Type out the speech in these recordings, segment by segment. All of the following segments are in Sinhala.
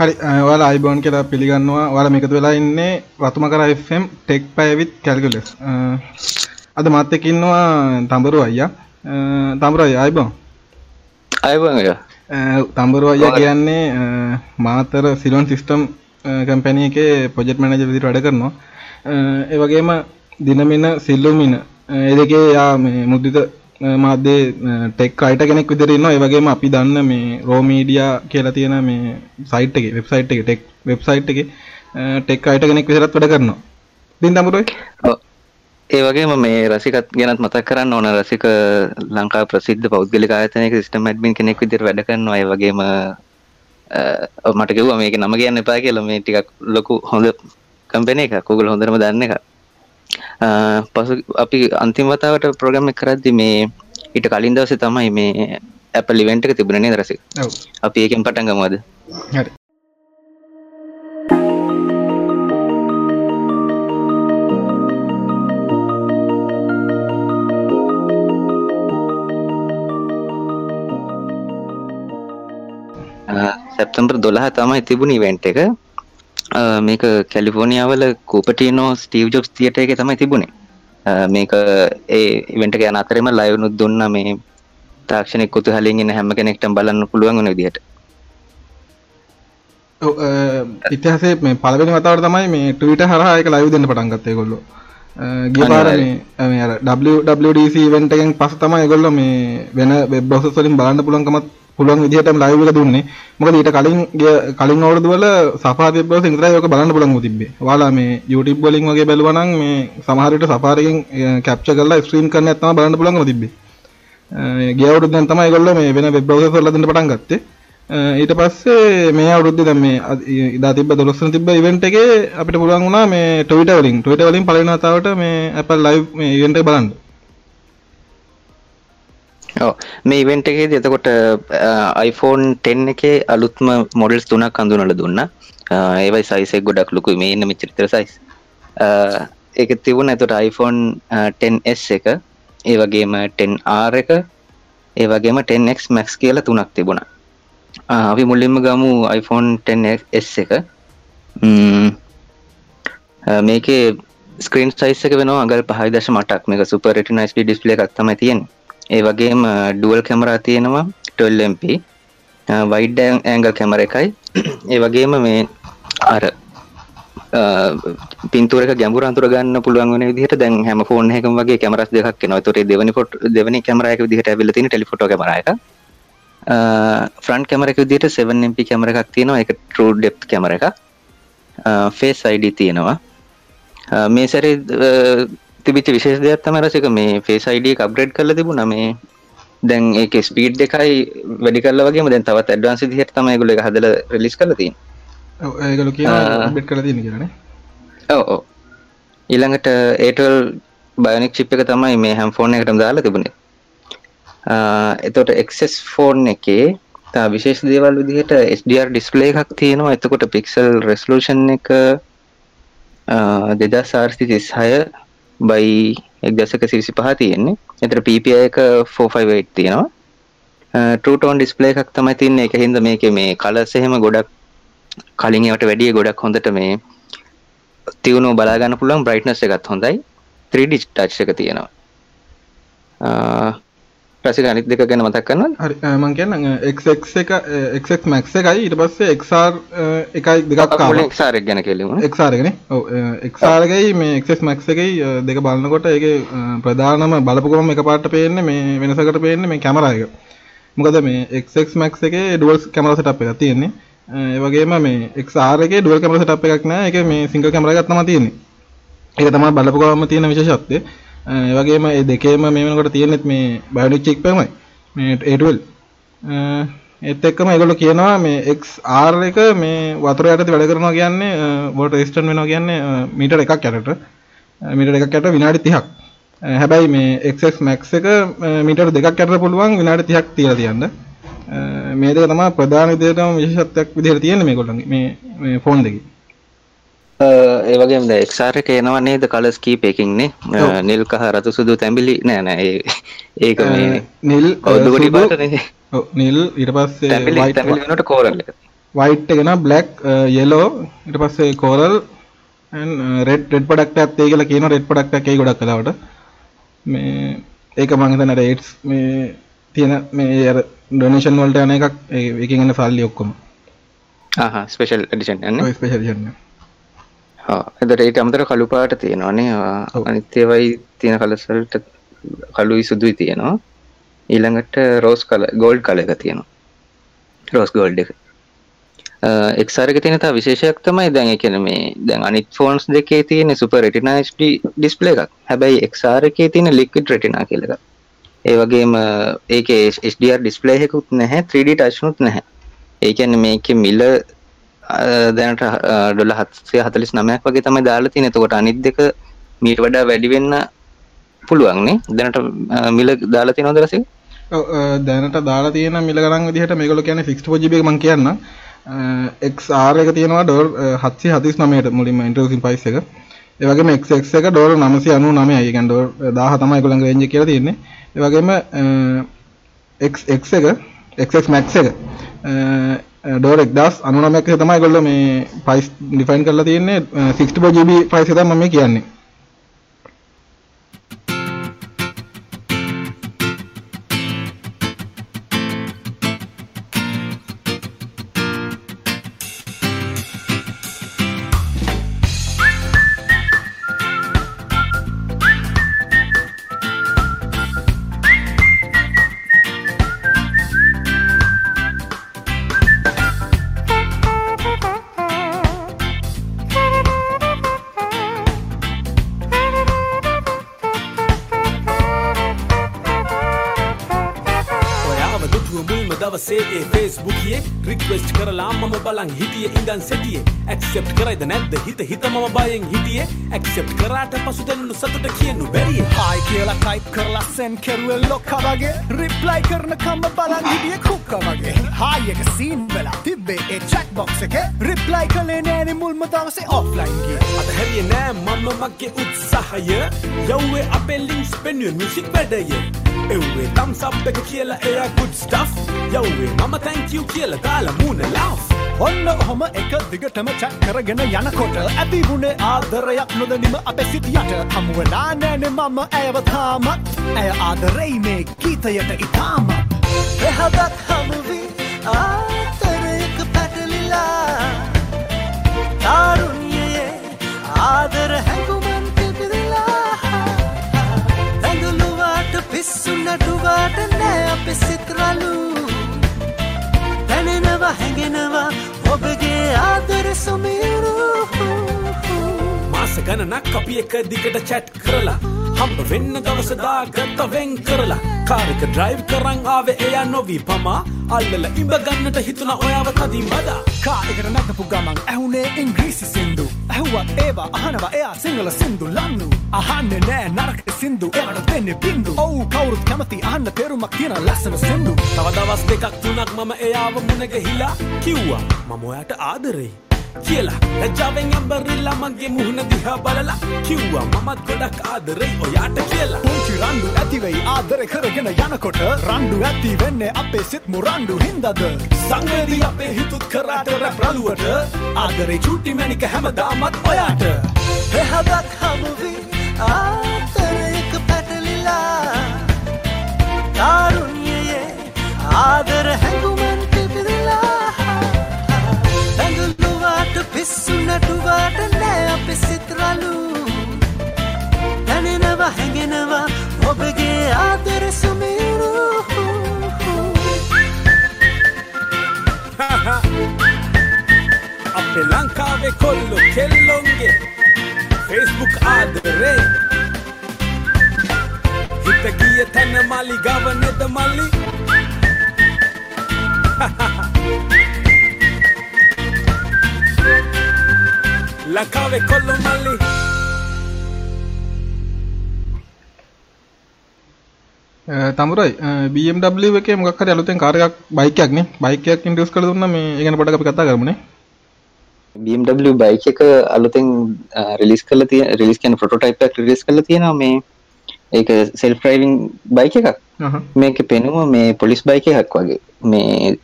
හරි ඔයාලා අයිබෝන් කියලා පිළිගන්නවා. ඔයාලා මේකතු වෙලා ඉන්නේ රතුම කර FM ටෙක් පැවිත් කැල්කුලස් අද මාත් එක්ක ඉන්නවා තඹරු අයියා. තඹරු අයියා අයිබෝන් අයිබෝන් තඹරු අයියා කියන්නේ මාතර සිලොන් සිස්ටම් කම්පැනිය එකේ ප්‍රොජෙක්ට් මැනේජර් විදිහට වැඩ කරනවා. ඒ වගේම දිනමින සිල්ලුමින ඒ දෙකේ යා මේ මුද්‍රිත මාධ්‍යේ ටෙක් අයිට කෙනෙක් විදිහට ඉන්නවා. ඒ වගේම අපි දන්න මේ රෝ මීඩියා කියලා තියෙන මේ සයිට් එකේ වෙබ්සයිට් එකේ ටෙක් වෙබ්සයිට් එකේ ටෙක් අයිට කෙනෙක් විදිහට වැඩ කරනවා. ඉතින් තමුරොයි ඒ වගේම මේ රසිකත් ගැනත් මතක් කරන්න ඕන රසික ලංකා ප්‍රසිද්ධ පෞද්ගලික ආයතනයක සිස්ටම් ඇඩ්මින් කෙනෙක් විදිහට වැඩ කරනවා. ඒ වගේම මට කිව්වා මේක නම කියන්න එපා කියලා. මේ ටිකක් ලොකු හොඳ කම්පැනි එකක්. ඔයගොල්ලෝ හොඳටම දන්න එකක්. පසු අපි අන්තිමතාවට ප්‍රෝග්‍රම් එක කරද්දි මේ ඊට කලින් දවසේ තමයි මේ Apple event එක තිබුණේ නේද රසික? ඔව්. අපි ඒකෙන් පටන් ගමු අද. හරි. සැප්තම්බර් 12 තමයි තිබුණ ඉවෙන්ට් එක. මේක කැලිෆෝනියාවල කූපටිනෝ ස්ටීව් ජොබ්ස් තියටර් එකේ තමයි තිබුණේ. මේක ඒ ඉවෙන්ට් එක යන අතරෙම ලයිව් නුත් දුන්නා මේ තාක්ෂණික කුතුහලයෙන් ඉන්න හැම කෙනෙක්ටම බලන්න පුළුවන් වෙන විදිහට. ඔව් ඉතිහාසයේ මේ පළවෙනි වතාවට තමයි මේ Twitter හරහා ඒක ලයිව් දෙන්න පටන් ගත්තේ ඒගොල්ලෝ. ගිය පාර මේ ඉවෙන්ට් එකෙන් පස්සේ තමයි ඒගොල්ලෝ මේ වෙන වෙබ් බ්‍රවුසර්ස් වලින් බලන්න පුළුවන්කමත් පුළුවන් විදිහටම ලයිව් එක දුන්නේ. මොකද ඊට කලින් කලින් අවුරුදු වල Safari web browser විතරයි ඔක බලන්න පුළුවන් තිබ්බේ. ඔයාලා මේ YouTube වලින් වගේ බැලුවා නම් මේ සමහර විට එකෙන් capture කරලා stream කරන්න තමයි බලන්න පුළුවන්කම තිබ්බේ. ගිය අවුරුද්ද දැන් තමයි ඒගොල්ලෝ මේ වෙන වෙබ් browser වල දෙන්න පටන් ගත්තේ. ඊට පස්සේ මේ අවුරුද්දේ දැන් මේ ඉදා තිබ්බ 12 වෙනි තිබ්බ ඉවෙන්ට් එකේ අපිට පුළුවන් වුණා මේ Twitter වලින් Twitter වලින් පළවෙනි වතාවට මේ Apple live මේ ඉවෙන්ට් එක බලන්න. ඔව් මේ ඉවෙන්ට් එකේදී එතකොට iPhone 10 එකේ අලුත්ම මොඩල්ස් තුනක් හඳුන්වලා දුන්නා. ඒවයි සයිස් එක ගොඩක් ලොකුයි. මේ ඉන්න මෙච්චර විතර සයිස්. ඒක තිබුණා එතකොට iPhone 10s එක, ඒ වගේම 10R එක, ඒ වගේම 10X Max කියලා තුනක් තිබුණා. අපි මුලින්ම ගමු iPhone 10s එක. මේකේ ස්ක්‍රීන් සයිස් එක වෙනවා අඟල් 5.8ක්. මේක සුපර් රෙටිනා HD ඩිස්ප්ලේ එකක් තමයි තියෙන්නේ. ඒ වගේම ඩුවල් කැමරා තියෙනවා 12MP වයිඩ් ඇංගල් කැමර එකයි ඒ වගේම මේ අර පින්තුරක ගැඹුර අතුර ගන්න පුළුවන් වෙන විදිහට දැන් හැම ෆෝන් එකකම වගේ කැමරස් දෙකක් එනවා. ඒතකොට දෙවෙනි ෆොටෝ දෙවෙනි කැමරා එක විදිහට ඇවිල්ලා තියෙන ටෙලිෆොටෝ කැමරා එක. ෆ්‍රන්ට් කැමරා එක විදිහට 7MP කැමරා එකක් තියෙනවා. ඒක true depth කැමරා එකක්. face ID තියෙනවා. මේ සැරේ තිබිච්ච විශේෂ දෙයක් තමයි රසික මේ ෆේස් ID එක අප්ග්‍රේඩ් කරලා තිබුණා මේ දැන් ඒකේ ස්පීඩ් එකයි වැඩි කරලා වගේම දැන් තවත් ඇඩ්වාන්ස් විදිහට තමයි ඒගොල්ලෝ ඒක හදලා රිලීස් කරලා තියෙන්නේ. ඔව් ඒගොල්ලෝ කියනවා අප්ඩේට් කරලා තියෙන කියලා නේ. ඔව් ඔව්. ඊළඟට A12 Bionic chip එක තමයි මේ හැම ෆෝන් එකකටම දාලා තිබුණේ. එතකොට XS ෆෝන් එකේ තා විශේෂ දේවල් විදිහට HDR ඩිස්ප්ලේ එකක් තියෙනවා. එතකොට pixel resolution එක 2436 බයි එක් දසක සිරිසි පහ තියෙන්නේ. එතර PPI එක 458 තියෙනවා. ටෝටෝන් ඩිස්පලේ එකක් තමයි තින්නේ. එක හින්ද මේක මේ කලස් එහෙම ගොඩක් කලින් ඒවට වැඩිය ගොඩක් හොඳට මේ තියුණු බලාගන්න පුළුවන් බ්‍රයිට්නස් එකත් හොඳයි. 3D ටච් එක තියෙනවා. රසික අනිත් දෙක ගැන මතක් කරන්න හරි. මං කියන්න XX එක XX Max එකයි. ඊට පස්සේ XR එකයි දෙකක් ආවා XR එක ගැන කියලමු XR එකනේ ඔව් XR එකයි මේ XS Max එකයි දෙක බලනකොට ඒකේ ප්‍රධානම බලපු ගමන් එකපාරට පේන්නේ මේ වෙනසකට පේන්නේ මේ කැමරා එක. මොකද මේ XX Max එකේ ඩුවල් කැමරා සෙටප් එකක් තියෙන්නේ. ඒ වගේම මේ XR එකේ ඩුවල් කැමරා සෙටප් එකක් නැහැ ඒකේ මේ සිංගල් කැමරා එකක් තමයි තියෙන්නේ. ඒක තමයි බලපු ගමන් තියෙන විශේෂත්වය ඒ වගේම ඒ දෙකේම මේ වෙනකොට තියෙනෙත් මේ බයොනික් චිප් එකමයි මේ A12 ඒත් එක්කම ඒගොල්ලෝ කියනවා මේ XR එක මේ වතුර යටතේ වැඩ කරනවා කියන්නේ වෝටර් රෙසිස්ටන්ට් වෙනවා කියන්නේ මීටර එකක් යටට. මීටර එකක් යට විනාඩි 30ක් හැබැයි මේ XX Max එක මීටර දෙකක් යටට පුළුවන් විනාඩි 30ක් තියලා තියන්න. මේ දෙක තමයි ප්‍රධාන විදිහටම විශේෂත්වයක් විදිහට තියෙන්නේ මේගොල්ලන්ගේ මේ මේ ෆෝන් දෙකේ. ඒ වගේම ද එක්සාර එක එනවා නේද කලස් කීපයකින්නේ නිල් කහ රතු සුදු තැඹිලි නෑ නෑ ඒක මේ නිල් කවුදු ගොඩි පාටනේ නිල් ඊට පස්සේ තැඹිලි තැඹිලි වෙනට කෝරල් වයිට් එකන බ්ලක් යෙලෝ ඉට පස්සේ කෝරල් රෙඩ් රෙඩ් පඩක්ට ඇත්තේ කියලා කියන රෙඩ් පඩක්ට එකයි ගොඩක් කලාවට මේ ඒක මංහිතන රේට්ස් මේ තියෙන මේ ඩොනේෂන් වලට යන එකක් එකගන්න සල්ලි ඔක්කොම. ස්පේෂල් ඩිෂන් යන්න? ස්පේෂල්න්න එදට ඒට අමතර කළු පාට තියෙනවානේ අනිත්‍යවයි තියෙන කලසල්ට කළුයි සුදුයි තියෙනවා. ඊළඟට රෝස් කල ගෝල්ඩ් කල එක තියෙනවා. රෝස් ගෝල්ඩ් එක. එක්සාරක තියෙන තා විශේෂයක් තමයි දැන් එකන මේ දැන් අනිත් ෆෝන්ස් දෙකේ තියෙන සුපර් රෙටිනාස්ටි ඩිස්පලේ එකක්. හැබැයි එක්සාරකේ තියෙන ලික්විඩ් රෙටිනා කියලක ඒ වගේම ඒක HDR ඩිස්පලේ එකකුත් නැහැ 3D ටච්නුත් නැහැ. ඒ කියන්නේ මේක මිල දැනට ඩොල හත්සේ හතලිස් නමයක් වගේ තමයි දාලා තියෙන එතකොට අනිත් දෙක මීට වඩා වැඩි වෙන්න පුළුවන්නේ දැනට මිල දාලා තියෙනවද රසික දැනට දාලා තියෙන මිල ගණන් විදිහට මේගොල්ලෝ කියන්නේ 64 GB මම කියන්නම් XR එක තියෙනවා ඩෝර් 739ට මුලින්ම ඉන්ටර්සින් ප්‍රයිස් එක. ඒ වගේම XX එක ඩෝර් 999යි. ඒ කියන්නේ ඩෝර් 1000 තමයි ඒගොල්ලන්ගේ රේන්ජ් එක කියලා තියෙන්නේ. ඒ වගේම XX එක XX Max එක ඩෝර් 1099ක තමයි ඒගොල්ලෝ මේ ප්‍රයිස් ඩිෆයින් කරලා තියෙන්නේ. 64 GB ප්‍රයිස් එක තමයි මම. බලන් හිටිය ඉඳන් සෙටියේ ඇක්සෙප් කරයිද නැද්ද හිත හිතමම බයෙන් හිටියේ ඇක්සෙප් කරාට පසු දෙන්නු සතුට කියනු බැරිය හායි කියලා ටයිප් කරලා සෙන් කෙරුවල් ලොක්ක වගේ රිප්ලයි කරන කම්ම බලන් හිටිය කුක්ක වගේ හායි එක සීන් වෙලා තිබ්බේ ඒ චැට් බොක්ස් එකේ රිප්ලයි කළේ නෑනේ මුල්ම දවසේ ඔෆ්ලයින් ගිය අද හැරියේ නෑ මම මගේ උත්සාහය යව්වේ අපේ ලින්ක්ස් පෙන්වුවේ මියුසික් වැඩය එව්වේ thumbs up එක කියලා එයා good stuff. යව්වේ මම thank you කියලා දාලා මූණ laugh. ඔන්න ඔහොම එක දිගටම චැක් කරගෙන යනකොට ඇති වුණේ ආදරයක් නොදනිම අපේ සිටියට. හමුවෙලා නෑනේ මම ඇයව තාමත්. ඇය ආදරෙයි මේ ගීතයට ඉතාම. එහදත් හමුවී ආතරයක පැටලිලා. තාරුණ්‍යයේ පිස්සු නටුවාට නෑ අපේ සිත්රලු දැනෙනවා හැඟෙනවා ඔබගේ ආදර සුමිරු. මාස ගණනක් අපි එක දිගට චැට් කරලා හම්බ වෙන්න දවසදා ගත්ත වෙන් කරලා කාරක ඩ්‍රයිව් කරං ආවේ එයා නොවී පමා අල්ලල ඉඹ ගන්නට හිතුන ඔයාව තදින් බදා කායකට නැගපු ගමන් ඇහුනේ ඉංග්‍රීසි සින්දු ඇහුවත් ඒවා අහනවා එයා සිංහල සින්දු ලන්නු අහන්නේ නෑ නරක සින්දු එවට දෙන්නේ බින්දු ඔව් කවුරුත් කැමති අහන්න තේරුමක් තියෙන ලස්සන සින්දු තව දවස් දෙකක් තුනක් මම එයාව මුණ ගැහිලා කිව්වා මම ඔයාට ආදරෙයි කියලා. ලැජ්ජාවෙන් ඇම්බරිල්ලා මගේ මුහුණ දිහා බලලා කිව්වා මමත් ගොඩක් ආදරෙයි ඔයාට කියලා. පුංචි රණ්ඩු ඇතිවෙයි ආදරය කරගෙන යනකොට රණ්ඩු ඇති වෙන්නේ අපේ සිත් මුරණ්ඩු හින්දද? සංවේදී අපේ හිතුත් කරාට රැප් රළුවට. ආදරේ චූටි මැනික හැමදාමත් ඔයාට. එහදක් හමුවී ආතරයක පැටලිලා තාරුණ්‍යයේ ආදර හැඟුමන් පිපිරිලා ඇඟලුවාට පිස්සු නටුවාට නෑ අපි සිත්රලු දැනෙනවා හැඟෙනවා ඔබගේ ආදර සුමිරු. අපේ ලංකාවේ කොල්ලො කෙල්ලොන්ගේ ෆෙස්බුක් ආදරේ. හිත ගිය තැන මලි ගවනෙද මල්ලි ලංකාවේ කොල්ලො මල්ලි තමුරයි BMW එකේ මොකක් හරි අලුතෙන් කාර් එකක් බයික් එකක් නේ? බයික් එකක් ඉන්ට්‍රොඩියුස් කරලා දුන්නා මේ ඒ ගැන පොඩ්ඩක් අපි කතා කරමුනේ. BMW බයික් එක අලුතෙන් රිලිස් කරලා තියෙන රිලිස් කියන ප්‍රොටෝටයිප් එකක් රිලිස් කරලා තියෙනවා මේ ඒක සෙල්ෆ් ඩ්‍රයිවිං බයික් එකක්. අහහ මේක පෙනුම මේ පොලිස් බයික එකක් වගේ. මේ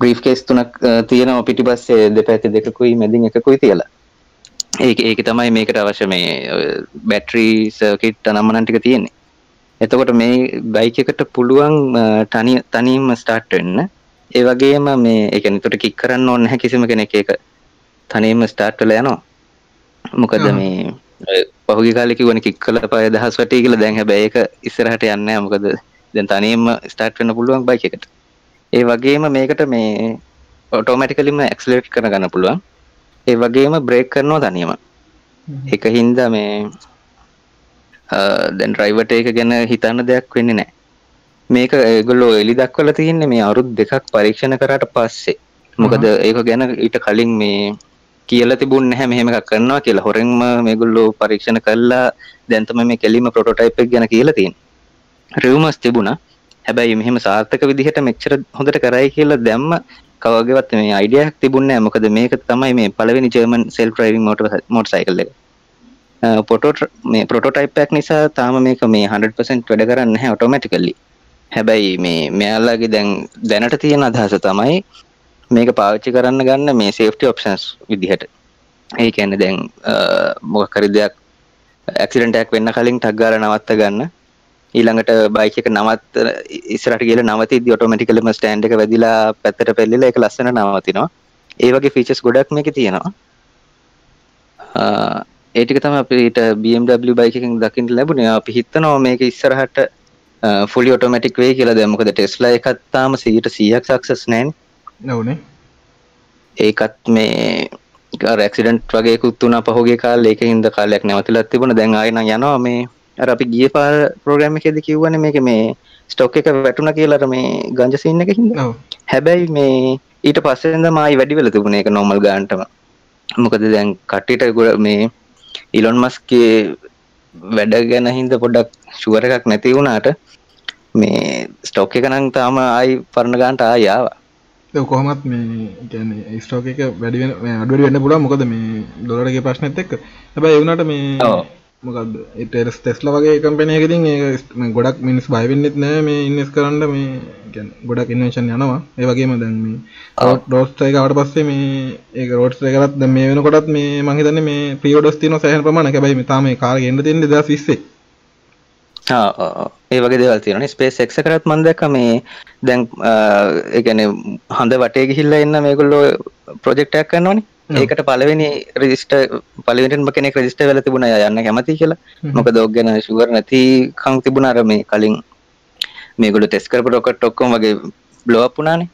බ්‍රීෆ් කේස් තුනක් තියෙනවා පිටිපස්සේ දෙපැති දෙකකුයි මැදින් එකකුයි තියලා ඒ ඒක තමයි මේකට අවශ්‍ය මේ බැට්‍රී සර්කිට් නම්මනන් ටික තියෙන්නේ. එතකොට මේ බයික එකට පුළුවන් තනි තනීම ස්ටාර්ට් වෙන්න. ඒ වගේම මේ කියන්නේ උඩට කික් කරන්න ඕනේ නැහැ කිසිම කෙනෙක් ඒක තනියම ස්ටාර්ට් වෙලා යනවා. මොකද මේ පහුගිය කාලේ කිව්වනේ කික් කළා පය දහස් වටේ කියලා. දැන් හැබැයි ඒක ඉස්සරහට යන්නේ මොකද දැන් තනියම ස්ටාර්ට් වෙන්න පුළුවන් බයික් එකට. ඒ වගේම මේකට මේ ඔටෝමැටිකලිම ඇක්සලරේට් කරගන්න පුළුවන් ඒ වගේම බ්‍රේක් කරනවා තනියම. එක හින්දා මේ දැන් ඩ්‍රයිවට එක ගැන හිතන්න දෙයක් වෙන්නේ නෑ මේක ඒගොල්ලෝ එලි දක්වල තියන්නේ මේ අවුරුද් දෙකක් පරීක්ෂණ කරට පස්සේ. මොකද ඒක ගැන ඊට කලින් මේ කියල තිබුණ නැහැ මෙහෙම එකක් කරනවා කියලා. හොරෙන්ම මේගොල්ලෝ පරීක්ෂණ කරලා දැන්තම මේ කෙලිම ප්‍රොටෝටයිප් ගැන කියලා තියෙන රිවමස් තිබුණා. හැබැයි මෙහෙම සාර්ථක විදිහට මෙච්චර හොඳට කරයි කියලා දැම්ම කවගේවත් මේ අයිඩියක් තිබුණේ මොකද මේක තමයි මේ පළවෙනි German self driving motor motorcycle එක පොටෝ මේ පොටෝටයිපයක් නිසා තාම මේක මේ 100% වැඩ කරන්න හැ ඔටෝමටිකල්ලි හැබැයි මේ මෙයාල්ලාගේ දැන් දැනට තියෙන අදහස තමයි මේක පාවිච්චි කරන්න ගන්න මේ සේෆ්ටි ඔප්ෂන්ස් විදිහට. ඒ කියන්න දැන් මොකකරි දෙයක් ඇක්සිඩන්ටයක් වෙන්න කලින් ටක්ගාල නවත්ත ගන්න. ඊළඟට බයික නවත් ඉස්රට කියල නවති ඔටෝමටිකලම ස්ටන්ඩ් එක වැදිලා පැත්තට පෙල්ලිල එක ලස්සන නවතිනවා. ඒ වගේ ෆීචස් ගොඩක් මේක තියෙනවා. ඒටික තම අපිට BMW බයිකින් දකිට ලැබුණ. අපි හිත්තනවා මේක ඉස්සරහට ෆුලි ඔටෝමටික් වේ කියලා. දැමකද ටෙස්ලා එකත්තාම සීට සියක් සක්සස් නෑන් නවනේ. ඒකත් මේ රැක්සිඩන්ට් වගේ කුත්තුන පහුගේ කාල. ඒක හිද කාලයක් නැවතිලත් තිබුණ. දැන් අයන යනවා මේ අපි ගිය පාර ප්‍රෝග්‍රම එකෙද කිව්වන මේක මේ ස්ටොක් එක වැටුන කියලට මේ ගංජසින්න එක හිද හැබැයි මේ ඊට පස්සෙන්ද මයි වැඩි වෙල තිබුණ එක නොමල් ගාන්ටම. මොකද දැන් කට්ටිට ගොඩ මේ ඉලොන් මස්ගේ වැඩ ගැන හින්ද පොඩ්ඩක් ශුවර එකක් නැති වුණාට මේ ස්ටෝක් එක නං තාම ආයි පරණ ගාන්ට ආයාව කොහමත් මේ ස්ටෝක එක වැඩිවෙන අඩුව වෙන්න පුලා මොකද මේ දොලටගේ ප්‍රශ්නත් එක්ක. හැබැයි එවුණට මේ මොකද එටස් ටෙස්ල වගේ කම්පනයකතින් ඒ ගොඩක් මිනිස් බයිවෙන්නෙත් නෑ මේ ඉන්නස් කරන්න. මේ ගොඩක් ඉන්වේශන් යනවා. ඒවගේම දැන් මේ ඩෝස්ටයිකට පස්සේ මේ ඒ රෝට් කරත් ද මේ වෙන කොටත් මේ මහිතන්න මේ පියෝඩස් තින සහන් ප්‍රමාණ කැබයි තාම කාර ගෙන්ට තිෙන ද විස්සේ. ඒ වගේ දෙවල් තියෙන ස්පේස් එක්ස කරත් මන්දක මේ දැන් එකන හඳ වටේ ගිහිල්ල එන්න මේගොල්ලෝ ප්‍රජෙක්ටයක් කරන්නවනේ ඒකට පලවෙනි රෙජිස්ට පලිවෙටම කෙනෙක් රෙජිස්ට වෙල තිබුණ යන්න කැමති කියලා. මොක දෝක් ගැන ශුවර නැති කං තිබුණ. අර මේ කලින් මේගොල ටෙස් කරපු රොකට ඔක්කොම වගේ බ්ලෝප්පුනානේ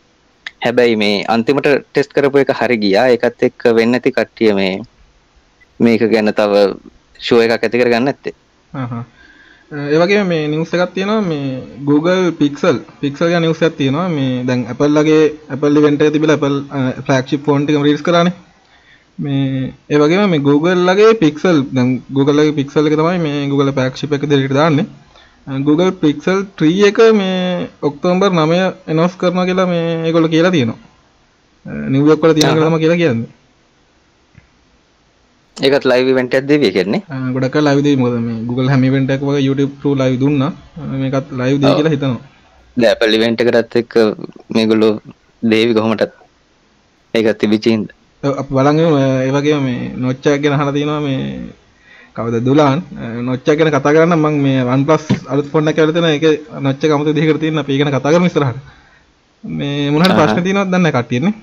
හැබැයි මේ අන්තිමට ටෙස් කරපු එක හරි ගියා. එකත් එක්ක වෙන්න ඇති කට්ටිය මේ මේක ගැන තව ශෝ එකක් ඇති කර ගන්න ඇත්තේ ඒවගේ මේ නිවස එකක් තියෙනවා මේ Google පික්සල් පික්සල් නිවසයක් තියෙනවා. මේ දැන් ඇපල්ලගේ ඇපල්ලි වෙන්ට තිබිල ඇපල් ෆලක්ෂි ෆෝන්ටික රිස් කරන්නේ මේ ඒවගේ මේ Google ලගේ පික්සල් Googleගේ පික්සල් එක තමයි මේ Google පැක්ෂිප එක දෙට දාන්න. Google පික්සල් ත්‍රී එක මේ ඔක්තෝම්බර් නමය එනොස් කරන කියලා මේ ඒකොල කියලා තියෙනවා. නිවක් කොල තියෙන කරම කියලා කියන්නේ. ඒකත් ලයිව වෙන්ට ඇදේ කරන්නේ ගොඩක් ලයිද මොද මේ Google හැමිවෙන්ටක් වගේ YouTube ලයි දුන්න. මේකත් ලයිව් දේ කියලා හිතනවා. දැපලි වෙන්ට කරත් එක් මේගොල්ලෝ දේවි කොහොමටත්? ඒකත් තිබිචින්ද බලග ඒවගේ මේ නොච්චා ගැන හන තියෙනවා මේ කවද දුලාන්? නොච්චා ගැන කතා කරන්න මං මේ වන් පලස් අලුත් ෆොන්න කැලතන එක නොච්ච කමත දිහර තියන්න පිගෙන කතා කරන ස්රහට මේ මුණට ප්‍රශ්න තියනවත් දන්න කටියන්නේ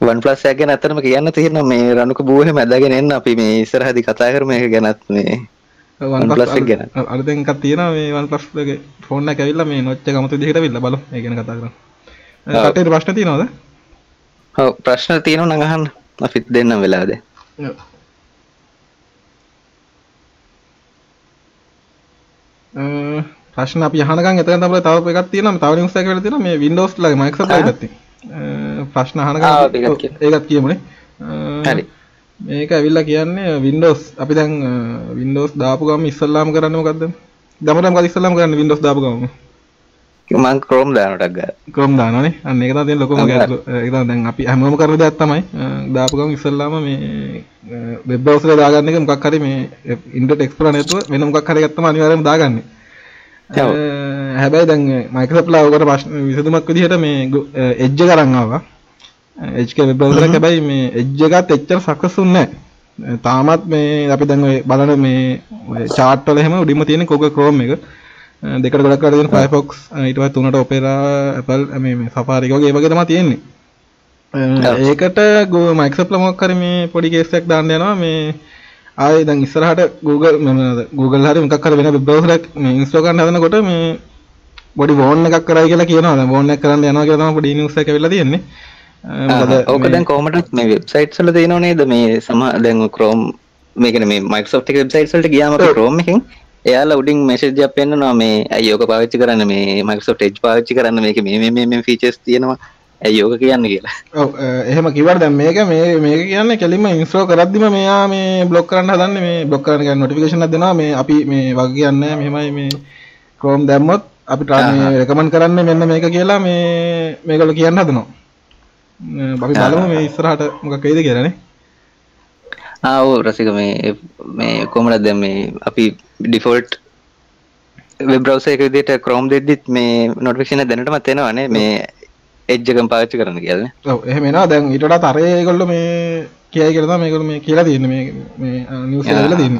වන් පලස් ගැන අතරම කියන්න තියෙන මේ රණුක බූහ මැදගෙන එන්න අපි මේ ඉස්සරහදි කතා කරම එක ගැනත් මේ ගැන. අලතෙන්කත් තියෙන මේ වන් පස්ගේ ෆෝන්න කැවිල්ල මේ නොච්ච කමතු දිහට විල්ල බල ගැන කතා කරන කටේ ප්‍රශ්න තියනවද ඔව් ප්‍රශ්න තියෙනවා නම් අහන්න. අපිත් දෙන්නම් වෙලාද ප්‍රශ්න අපි අහනකම් එතන තමයි තව එකක් තියෙනවා. තව වෙලා තියෙනවා. මේ Windows ලගේ ලගේ පැත්තේ ප්‍රශ්න අහනකම් ඒකත් කියමුනේ. හරි. මේක ඇවිල්ලා කියන්නේ Windows. අපි දැන් Windows දාපු ගමන් ඉස්සල්ලාම කරන්නේ මොකද්ද? දමරම් මොකද ඉස්සල්ලාම කරන්නේ Windows දාපු ගමන්? මං ක්‍රෝම් දානටක් ක්‍රෝම් දානනේ අන්න ඒක තමයි ලොකුම ගැටලුව ඒක දැන් අපි හැමෝම කරන දෙයක් තමයි. දාපු ගමන් ඉස්සල්ලාම මේ වෙබ් බ්‍රවුසර් එක දාගන්න එක මොකක් හරි මේ ඉන්ටර්නෙට් එක්ස්ප්ලෝරර් නැතුව වෙන මොකක් හරි තමයි අනිවාර්යයෙන්ම දාගන්නේ. හැබැයි දැන් මයිකසප්ලා ඔකට ප්‍රශ්න විසඳුමක් විදිහට මේ එජ්ජ කරන්නවා එජ්ක වෙබ්‍රවසර හැබැයි මේ එජ්ජගත් එච්චර සකසුන්න තාමත් මේ අපි දැන් බලන මේ චාට්වල එහෙම උඩිම තියෙන කොක ක්‍රෝම් එක දෙකට ගොඩක් කරගෙන ෆයිෆොක්ස් ඊට පස්සේ තුනට ඔපෙරා ඇපල් මේ සෆාරි වගේ තමයි තියෙන්නේ. ඒකට මයික්සප්ල මොකක් හරි මේ පොඩි කේස් එකක් දාන්න යනවා. මේ ආයේ දැන් ඉස්සරහට Google Google හරි මොකක් හරි වෙන browser එකක් මේ install කරන්න හදනකොට මේ පොඩි වෝන් එකක් කරයි කියලා කියනවා. දැන් වෝන් එකක් කරන්න යනවා කියලා තමයි පොඩි news එකක් ඇවිල්ලා තියෙන්නේ. මොකද ඕක දැන් කොහොමද මේ වෙබ්සයිට්ස් වල තියෙනව නේද? මේ සම දැන් Chrome මේ කියන්නේ මේ Microsoft එක වෙබ්සයිට්ස් වලට ගියාම Chrome එකෙන් එයාලා උඩින් මෙසේජ් එකක් පෙන්නනවා මේ ඇයි ඕක පාවිච්චි කරන්න? මේ Microsoft Edge පාවිච්චි කරන්න? මේක මේ මේ ෆීචර්ස් තියෙනවා. ඇයි යෝක කියන්න කියලා? එහෙම කිව්වට දැන් මේක මේ මේක කියන්නේ කෙලින්ම ඉන්ස්ටෝල් කරද්දිම මෙයා මේ බ්ලොක් කරන්න හදන්නේ මේ බ්ලොක් කරන්න එකක් දෙනවා. මේ අපි මේ වගේ කියන්නේ මෙහෙමයි මේ Chrome දැම්මොත් අපිට මේ රෙකමන්ඩ් කරන්නේ මෙන්න මේක කියලා මේ මේගොල්ලෝ කියන්න හදනවා. අපි බලමු මේ ඉස්සරහට මොකක් වෙයිද කියලානේ ආ ඔව් රසික මේ මේ කොහමද දැන් මේ අපි ඩිෆෝල්ට් වෙබ් බ්‍රවුසර් එක විදිහට Chrome දෙද්දිත් මේ නොටිෆිකේෂන් එක දැනටමත් එනවනේ මේ එජ්ජකම් පාච්චි කරන්න කියල එහෙමෙන දැන් ඉටට තරයකොල්ල මේ කියයි කරද මේකළ මේ කියලා තියන්න මේ නිවසල තින්න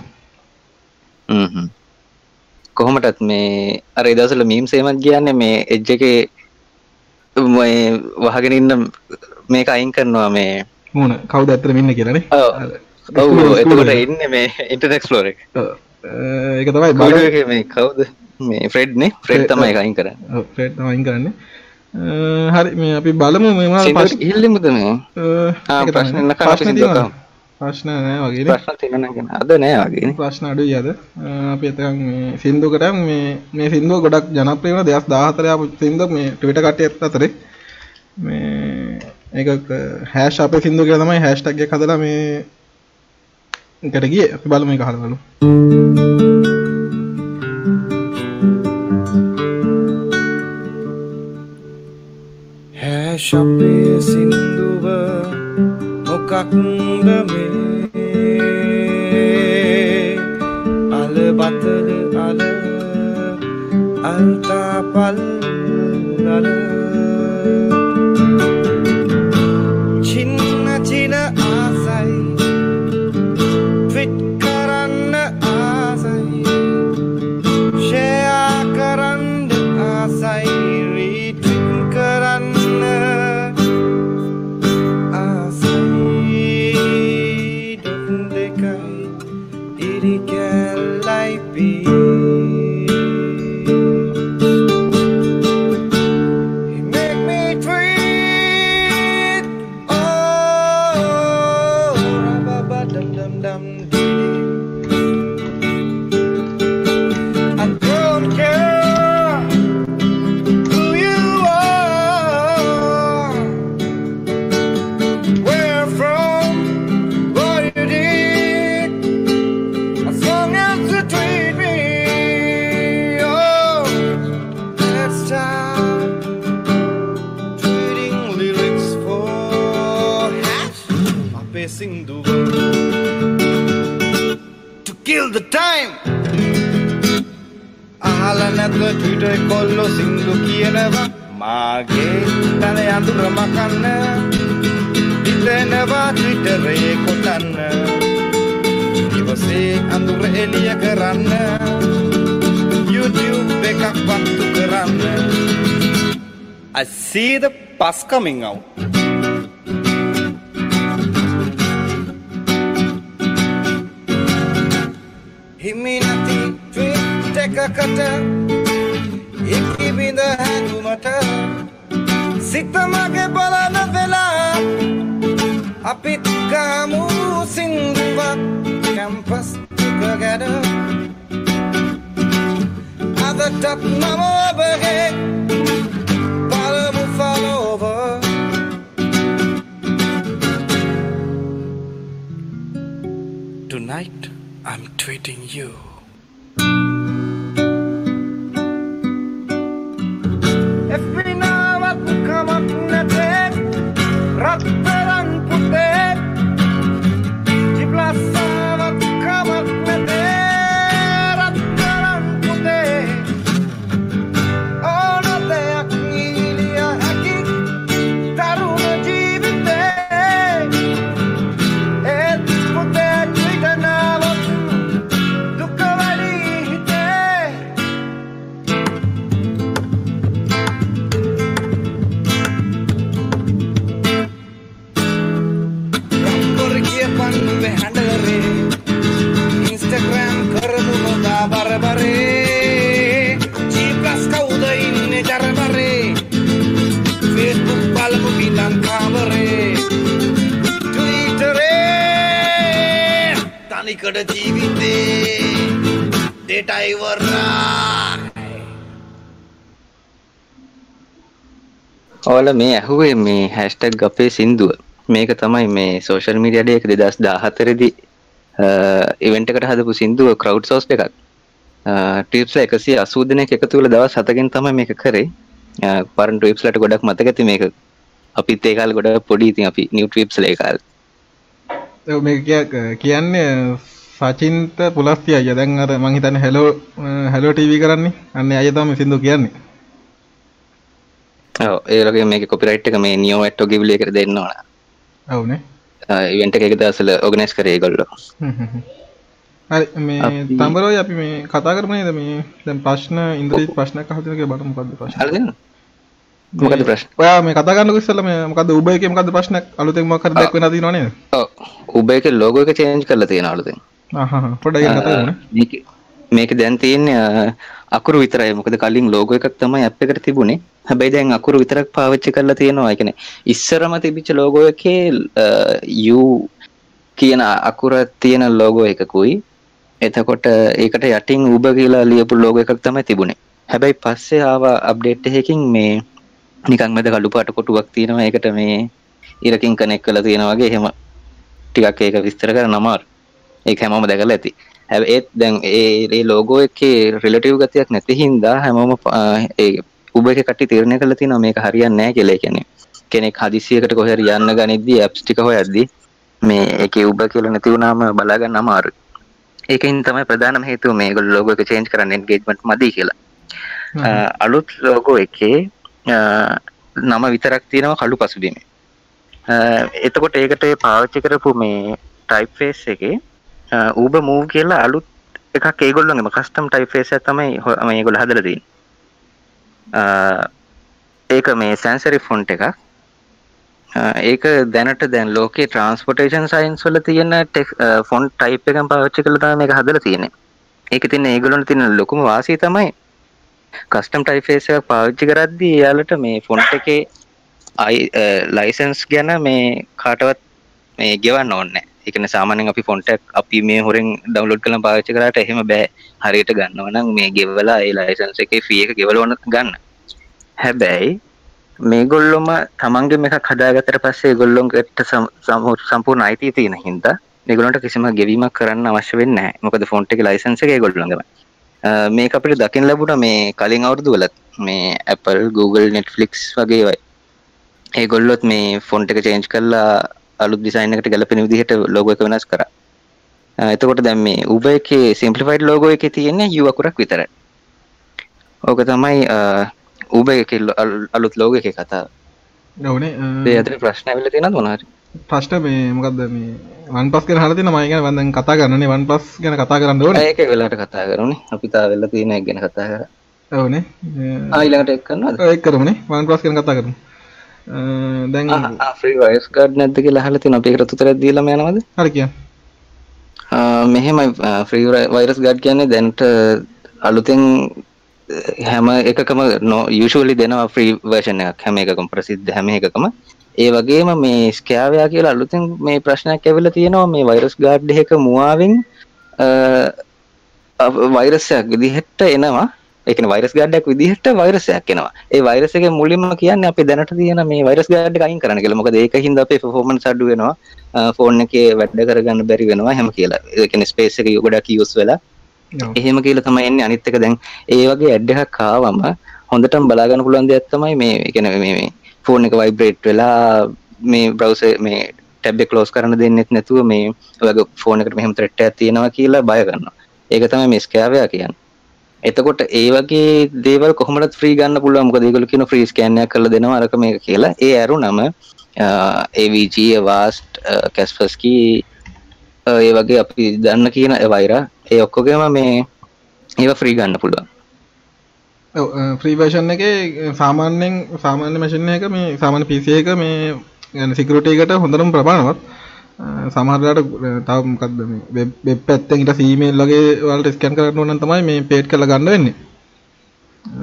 කොහොමටත් මේ අර ඉදසල මීම් සේමත් කියන්න මේ එජ්ජ එක වහගෙන ඉන්න මේක අයින් කරනවා මේ මුණ කවුද ඇතර මෙන්න කියරන එතකොට ඉන්න මේ ඉන්ටනෙක්ස්ලෝර එක. ඒක තමයි මේ කවුද? මේ ෆ්‍රෙඩ්නේ ෆ්‍රෙඩ් තමයි අයින් කරන්න. ෆ්‍රෙඩ් අයින් කරන්නේ. හරි මේ අපි බලමු මෙම ඉල්ලිමුද මේ? ප්‍රශ්න ප්‍රශ්න නෑ වගේ ප්‍රශ්න තියනගෙන අද නෑ වගේ ප්‍රශ්න අඩු යද අපි එතකන් මේ සින්දුකට මේ මේ සින්දුව ගොඩක් ජනප්‍රියන දෙයක් දාහතරයා සින්ද මේ ටවිට කට ඇත් අතරේ. මේ ඒක හැෂ් අප සිින්දු කිය තමයි හැස්ටක්ගේ කදලා මේ එකට ගිය. අපි බලම එක හලවලු ශපේ සින්දුව මොකක්ද මේ? අල බතල අල අල්තාපල් අල. චින්න coming out. හිමි නැති ට්විට් එකකට ඉකිබිඳ හැඟුමට සිතමගේ බලන වෙලා අපිත් ගාමු සින්දුවක් කැම්පස් තුක ගැන. අදටත් මම ඔබගේ tonight I'm treating you. Every now I come up in a bed, තනිකඩ ජීවිතේ දෙටයිවරා ඕල මේ ඇහුවේ මේ හැස්ටක් අපේ සින්දුව. මේක තමයි මේ සෝෂල් මීඩියඩ එක දෙදස් දාහතරදි ඉවෙන්ට එකට හදපු සිින්දුව කරව් සෝස් එකක් ටිප්ල එකසි අසූදනය එක තුළ දවස් සතකින් තම මේක කරේ. පරන් ටිප්ලට ගොඩක් මතක ඇති මේක. අපිත් ඒකාල් ගොඩ පොඩි ඉතින් අපි නිියට්‍රිප්ස් ඒකාල් ඔව් කිය- කියන්නේ සචින්ත පුලස්ති අය දැන් අර මං හිතන්නේ හෙලෝ හෙලෝ ටීවී කරන්නේ. අන්න අය තමයි සින්දු කියන්නේ. ඒලගේ මේක කොපිරයිට් එක මේ නියෝවට්ටෝ ගිවිලිය කර දෙන්න ඕන. ඔවුනේ. ඉවෙන්ට එක දසල ඔගනස් කරේ ගොල්ලො හරි මේ තඹරෝයි අපි මේ කතා කරමු නේද? මේ දැන් ප්‍රශ්න ඉන්ද්‍රීත් ප්‍රශ්නයක් අහලා තියෙනවා කියලා බලමු මොකද්ද ප්‍රශ්න. හරද මොකද ප්‍රශ්න? ඔයා මේ කතා කරන්නකො ඉස්සෙල්ලා මේ මොකද්ද උබ එකේ අලුතෙන් මොකක් හරි දෙයක් වෙනවා තියෙනව නේද? උබ එක ලෝගෝ එක චේන්ජ් කරලා තියෙන කතා කරමු මේක දැන් තියෙන්නේ අ, අකුරු විතරයි. මොකද කලින් ලෝගෝ එකක් තමයි ඇප් එකට තිබුණේ. හැබැයි දැන් අකුරු විතරක් පාවිච්චි කරලා තියෙනවා. කියන්නේ ඉස්සරම තිබිච්ච ලෝගෝ එකේ U කියන අකුර තියෙන ලෝගෝ එකකුයි. එතකොට ඒකට යටින් උබ කියලා ලියපු ලෝගෝ එකක් තමයි තිබුණේ. හැබැයි පස්සේ ආව අප්ඩේට් එකකින් මේ නිකන් මැද කළු පාට කොටුවක් තියෙනවා ඒකට මේ ඉරකින් කනෙක් කරලා තියෙනවා වගේ එහෙම ටිකක් ඒක විස්තර කරන්න අමාරුයි ඒක හැමෝම දැකලා ඇති හැබැයි ඒත් දැන් ඒ ඒ ලෝගෝ එකේ රිලටිව් ගතියක් නැති හින්දා හැමෝම ඒ උබ එක කට්ටිය තීරණය කරලා තියෙනවා මේක හරියන්නේ නැහැ කියලා. ඒ කියන්නේ කෙනෙක් හදිසියකට කොහේ හරි යන්න ගනිද්දී ඇප්ස් ටික හොයද්දී මේ ඒකේ උබ කියලා නැති වුණාම බලා ගන්න අමාරුයි. ඒකෙන් තමයි ප්‍රධානම හේතුව මේගොල්ලෝ ලෝගෝ එක චේන්ජ් කරන්න එන්ගේජ්මන්ට් මදි කියලා. අලුත් ලෝගෝ එකේ නම විතරක් තියෙනවා කළු පසුබිමේ. අ, එතකොට ඒකට ඒ පාවිච්චි කරපු මේ ටයිප් ෆේස් එකේ ඌබ මූව් කියලා අලුත් එකක් ඒගොල්ලොන්ගේම කස්ටම් ටයිප් ෆේස් එකක් තමයි හො- මේගොල්ලෝ හදලා තියෙන්නේ. අ, ඒක මේ සැන්සරි ෆොන්ට් එකක්. අ, ඒක දැනට දැන් ලෝකේ ට්‍රාන්ස්පෝර්ටේෂන් සයන්ස් වල තියෙන ෆොන්ට් ටයිප් එකක් පාවිච්චි කරලා තමයි මේක හදලා තියෙන්නේ. ඒකේ තියෙන ඒගොල්ලන්ට තියෙන ලොකුම වාසිය තමයි කස්ටම් ටයිප් ෆේස් එකක් පාවිච්චි කරද්දී එයාලට මේ ෆොන්ට් එකේ අයි ලයිසන්ස් ගැන මේ කාටවත් මේ ගෙවන්න ඕනේ නැහැ. ඒ කියන්නේ සාමාන්‍යයෙන් අපි ෆොන්ට් එකක් අපි මේ හොරෙන් ඩවුන්ලෝඩ් කරලා පාවිච්චි කරාට එහෙම බෑ. හරියට ගන්නවා නම් මේ ගෙවලා ඒ ලයිසන්ස් එකේ ෆී එක ගෙවලා ඕන ගන්න. හැබැයි මේගොල්ලොම තමන්ගේ එකක් හදාගත්තට පස්සේ ඒගොල්ලොන්ට සම- සම- සම්පූර්ණ අයිතිය තියෙන හින්දා මේගොල්ලන්ට කිසිම ගෙවීමක් කරන්න අවශ්‍ය වෙන්නේ නැහැ. මොකද ෆොන්ට් එකේ ලයිසන්ස් එක ඒගොල්ලොන්ගම. මේක අපිට දකින්න ලැබුණා මේ කලින් අවුරුදු වලත් මේ Apple, Google, Netflix වගේ ඒවා ඒගොල්ලොත් මේ ෆොන්ට් එක චේන්ජ් කරලා අලුත් ඩිසයින් එකට ගැලපෙන විදිහට ලෝගෝ එක වෙනස් කරා. එතකොට දැන් මේ Uber එකේ simplified logo එකේ තියෙන්නේ U අකුරක් විතරයි. ඕක තමයි Uber එකේ අලුත් logo එකේ කතාව. ඔවුනේ ඒ අතර ප්‍රශ්න ඇවිල්ලා තියෙනවද මොනවා හරි? ප්‍රශ්න මේ මොකද්ද මේ OnePlus ගැන අහලා තියෙනවා මම ගැන දැන් කතා කරන්නනේ OnePlus ගැන කතා කරන්න ඕනේ ඒක වෙලාවට කතා කරමුනේ. අපි තාම වෙලා තියෙන එක ගැන කතා කරා. ඔවුනේ ආ ඊළඟට එක් කරනවද? ඒක කරමුනේ OnePlus ගැන කතා කරමු දැන් ෆ්‍රී වයිස් ගාඩ් නැද්ද කියලා තියෙනවා. අපි උත්තරයක් දීලාම යනවද? හරි කියන්න මෙහෙමයි ෆ්‍රී වෛරස් ගඩ් කියන්නේ දැන්ට අලුතෙන් හැම එකකම නො යුෂලි දෙනවා ෆ්‍රී වර්ෂණ එකක් හැම එකකම ප්‍රසිද්ධ හැම එකකම ඒ වගේම මේ ස්කෑවයා කියලා අලුතෙන් මේ ප්‍රශ්නයක් ඇවිල තියෙනවා. මේ වෛරස් ගාඩ් එක මුවාවෙන් වෛරසයක් විදිහට එනවා. එක වෛරස් ගඩක් විදිහට වෛරසයක් එනවා. ඒ වෛරසක මුලින්ම කියන්න අපි දැනට තියෙන මේ වෛරස් ගඩ අයින් කරන කියල. මොකද ඒක හින්ද අපේ ෆෝමන් සඩු වෙනවා. ෆෝන් එක වැඩ කරගන්න බැරි වෙනවා. හැම කියලා. ඒකන ස්පේස් එක යොගඩක් යස් වෙලා. එහෙම කියල තම එන්න. අනිත්තක දැන් ඒ වගේ ඇඩ්ඩහක් කාවම හොඳටම බලාගන්න පුළන් දෙයක් තමයි මේ. එකන මේ ෆෝන් එක වයිබ්‍රේට් වෙලා මේ බ්‍රවස මේ ටැබ් කලෝස් කරන දෙන්නෙත් නැතුව මේ වගේ ෆෝන එකට මෙහම ත්‍රට්ට තියෙනවා කියලා බයගන්න ඒක තමයි මේ ස්කෑවයා කියන්න. එතකොට ඒ වගේ දේවල් කොහොමට ්‍රී ගන්න පුළුව මොක දෙගල කියන ්‍රී කෑනයක් කල දෙනවා අරක මේ කියලා. ඒ ඇරු නම ඒවG වාස්ට් කැස්පස්කී ඒ වගේ අපි දන්න කියන වෛර ඒ ඔක්කොගේම මේ ඒව ෆ්‍රී ගන්න පුළුවන්. ෆ්‍රීවර්ෂන් එක සාමාන්‍යෙන් සාමාන්‍ය මශන එක මේ සාමාන්‍ය පිසිය එක මේ ගැන සිකරටේකට හොඳරම් ප්‍රමාණවත්. සමහරට තවමකක්ද වෙබ් පැත්තෙන් ඉට සීමේල් ලගේ වලට ස්කැන් කරන්න ඕන තමයි මේ පේට් කළ ගන්න වෙන්නේ.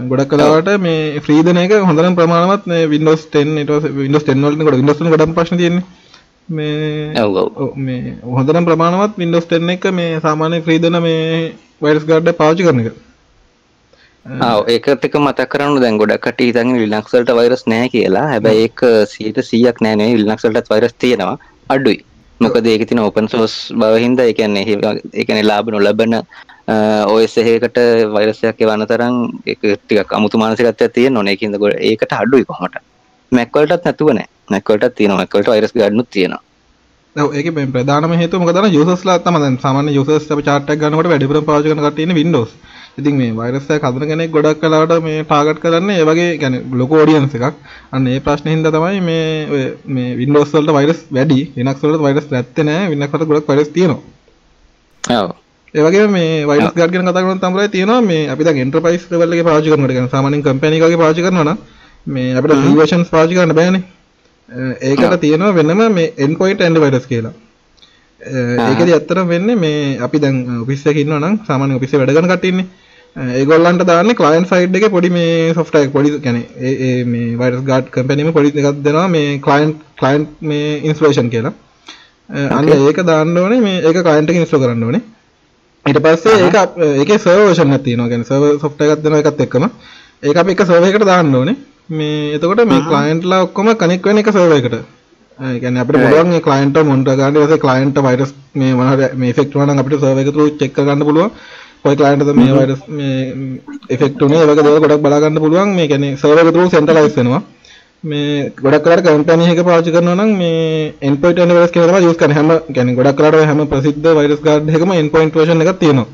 ගොඩක් කලාවට මේ ෆ්‍රීදන එක හොඳරම් ප්‍රමාණවත් වින්ඩෝස් 10 වින්ඩෝස් 10 වලට ගොඩ වින්ඩෝස් ගොඩ ප්‍රශ්න තියෙන්නේ. මේ මේ හොඳනම් ප්‍රමාණවත් Windows 10 එක මේ සාමාන්‍ය ෆ්‍රී දෙන මේ වයිරස් ගාඩ් පාවිච්චි කරන එක ආව ඒකත් එක මතක් කරන්න දැන් ගොඩක් කට්ටිය හිතන්නේ ලිනක්ස් වලට වෛරස් නැහැ කියලා. හැබැයි ඒක 100%ක් නෑ නෙවෙයි ලිනක්ස් වලටත් වෛරස් තියෙනවා. අඩුයි. මොකද ඒකේ තියෙන ඕපන් සෝස් බව හින්දා ඒ කියන්නේ ඒ- ඒ කියන්නේ ලාභ නොලබන OS එකකට වෛරස් එකක් එවන්න තරම් ටිකක් අමුතු මානසිකත්වයක් තියෙන්න ඕනේ. ඒකින්ද ගොඩ- ඒකට අඩුයි කොහොමද? Mac වලටත් නැතුව නෑ. Mac වලටත් තියෙනවා. Mac වලට වෛරස් ගාඩ්නුත් තියෙනවා. ඒකේ ප්‍රධානම හේතුව මොකද අර යූසර්ස්ලා තමයි සාමාන්‍ය යූසර්ස් අපි chart එකක් ගන්නකොට වැඩිපුරම පාවිච්චි කරන කට්ටිය ඉන්නේ Windows. ඉතින් මේ වෛරස් එකක් හදන කෙනෙක් ගොඩක් වෙලාවට මේ ටාගට් කරන්නේ ඒ වගේ يعني ලොකු ඔඩියන්ස් එකක්. අන්න ඒ ප්‍රශ්නේ හින්දා තමයි මේ ඔය මේ Windows වලට වෛරස් වැඩි. Linux වලට වෛරස් නැත්තේ නෑ. Linux වලට ගොඩක් වෛරස් තියෙනවා. ඔව්. ඒ වගේම මේ වෛරස් ගාඩ් ගැන කතා කරනකොට තමයි තියෙනවා මේ අපි දැන් එන්ටර්ප්‍රයිස් ලෙවල් එකේ පාවිච්චි කරනකොට කියන්නේ සාමාන්‍යයෙන් කම්පැනි එකක වගේ පාවිච්චි කරනවා නම් මේ අපිට ෆ්‍රී versions පාවිච්චි කරන්න බෑනේ. අ, ඒකට තියෙනවා වෙනම මේ endpoint antivirus කියලා. ඒකෙදි ඇත්තටම වෙන්නේ මේ අපි දැන් ඉන්නවා නම් සාමාන්‍ය ඔෆිස් එකේ වැඩ කරන කට්ටිය ඉන්නේ. අ, ඒගොල්ලන්ට දාන්නේ client side එකේ පොඩි මේ එක පොඩි ඒ ඒ මේ guard company එකම පොඩි එකක් දෙනවා මේ client client මේ installation කියලා. අන්න ඒක දාන්න ඕනේ මේ ඒක එකේ install කරන්න ඕනේ. ඊට පස්සේ ඒක අප- ඒකේ එකක් තියෙනවා. කියන්නේ සර්වර් software එකක් දෙනවා ඒකත් එක්කම. ඒක අපි එක සර්වර් එකකට දාන්න ඕනේ. මේ එතකොට මේ client ලා ඔක්කොම connect වෙන එක සර්වර් කියන්නේ අපිට පුළුවන් මේ client එක monitor කරන්න. ඊට පස්සේ client virus මේ මොනවද මේ නම් අපිට එක check කරගන්න පුළුවන්. කොයි client එකද මේ උනේ. ඒ වගේ දේවල් ගොඩක් බලා ගන්න පුළුවන්. මේ එක through centralize වෙනවා. මේ ගොඩක් වෙලාවට කම්පැනි එක පාවිච්චි කරනවා නම් මේ antivirus කියලා තමයි use කරන්නේ. හැම කියන්නේ ගොඩක් ඔය හැම ප්‍රසිද්ධ virus guard එකම endpoint version එකක් තියෙනවා.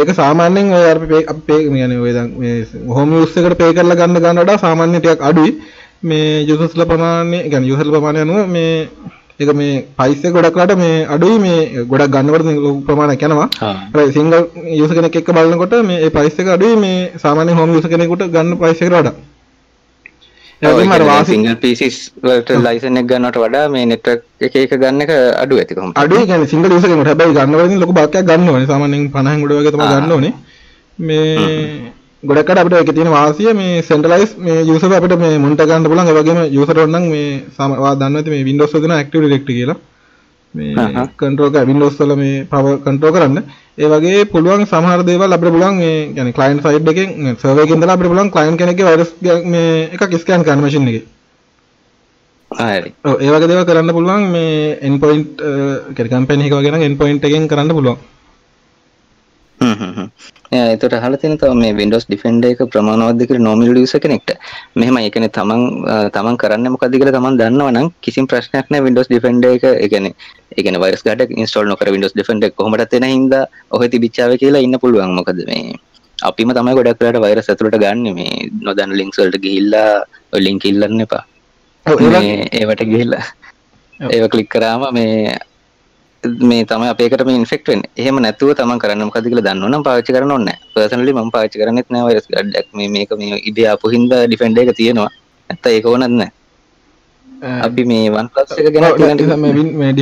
ඒක සාමාන්‍යයෙන් ඔය අපි අපි pay කියන්නේ ඔය දැන් මේ home use එකට pay කරලා ගන්න ගන්න වඩා සාමාන්‍ය ටිකක් අඩුයි මේ users ලා ප්‍රමාණය user ලා ප්‍රමාණය අනුව මේ ඒක මේ එක ගොඩක් වෙලාවට මේ අඩුයි මේ ගොඩක් ගන්නකොට ලොකු ප්‍රමාණයක් යනවා. හැබැයි සිංගල් යූසර් කෙනෙක් එක්ක බලනකොට මේ ඒ ප්‍රයිස් එක අඩුයි මේ සාමාන්‍ය හෝම් යූසර් කෙනෙකුට ගන්න ප්‍රයිස් එකට වඩා. සිංගල් පීසිස් වලට ලයිසන් එක ගන්නවට වඩා මේ නෙට්වර්ක් එක එක ගන්න එක අඩු ඇති කොහොමද? අඩුයි කියන්නේ සිංගල් යූසර් කෙනෙකුට හැබැයි ගන්නවලින් ලොකු බාක්කයක් ගන්න ඕනේ. සාමාන්‍යයෙන් 50න් උඩ වගේ තමයි. ගන්න ඕනේ. මේ ගොඩක් අර අපිට ඒකේ තියෙන වාසිය මේ සෙන්ට්‍රලයිස් මේ යූසර් අපිට මේ මොනිටර් ගන්න පුළුවන්. ඒ වගේම යූසර් ඕන නම් මේ සාම- ඔයා දන්නවා ඇති මේ Windows වල දෙන Active Directory කියලා. මේ අහහ. කන්ට්‍රෝල් කර Windows වල මේ power control කරන්න. ඒ වගේ පුළුවන් සමහර දේවල් අපිට පුළුවන් මේ يعني client side එකෙන් server එකෙන් ඉඳලා අපිට පුළුවන් client කෙනෙක්ගේ virus මේ එකක් scan කරන්න machine එකේ. හරි. ඔව් ඒ වගේ දේවල් කරන්න පුළුවන් මේ endpoint අ, කියන්නේ company එක වගේ නම් endpoint එකෙන් කරන්න පුළුවන්. ඒකට අහලා තියෙන තව මේ Windows Defender එක කියලා normal user කෙනෙක්ට. මෙහෙම කියන්නේ තමන් තමන් කරන්නේ මොකද්ද කියලා තමන් දන්නවනම් කිසිම ප්‍රශ්නයක් නැහැ Windows Defender එක guard එක install නොකර Windows Defender එක කොහොමදත් එන හින්දා ඔහෙ තිබිච්චාවේ කියලා ඉන්න පුළුවන්. මොකද මේ අපිම තමයි ගොඩක් වෙලාට virus ඇතුළට ගන්න මේ links වලට ගිහිල්ලා link ඉල්ලන්න එපා. ඒවට ගිහිල්ලා ඔව්. ඒව ක්ලික් කරාම මේ මේ තමයි අපේකට මේ ඉන්ෆෙක්ට් වෙන්නේ. එහෙම නැතුව තමන් කරන්න මොකද කියලා දන්නවනම් පාවිච්චි කරන්න ඕනේ නැහැ. පර්සනලි මම පාවිච්චි කරන්නේත් නැහැ වෛරස් ගාඩ් එකක්. මේ මේක මේ ඉබේ ආපු හින්දා ඩිෆෙන්ඩර් එක තියෙනවා. නැත්නම් ඒක ඕනත් නැහැ. අපි මේ OnePlus එක ගැන ඔව්, කියන්න මේ මේ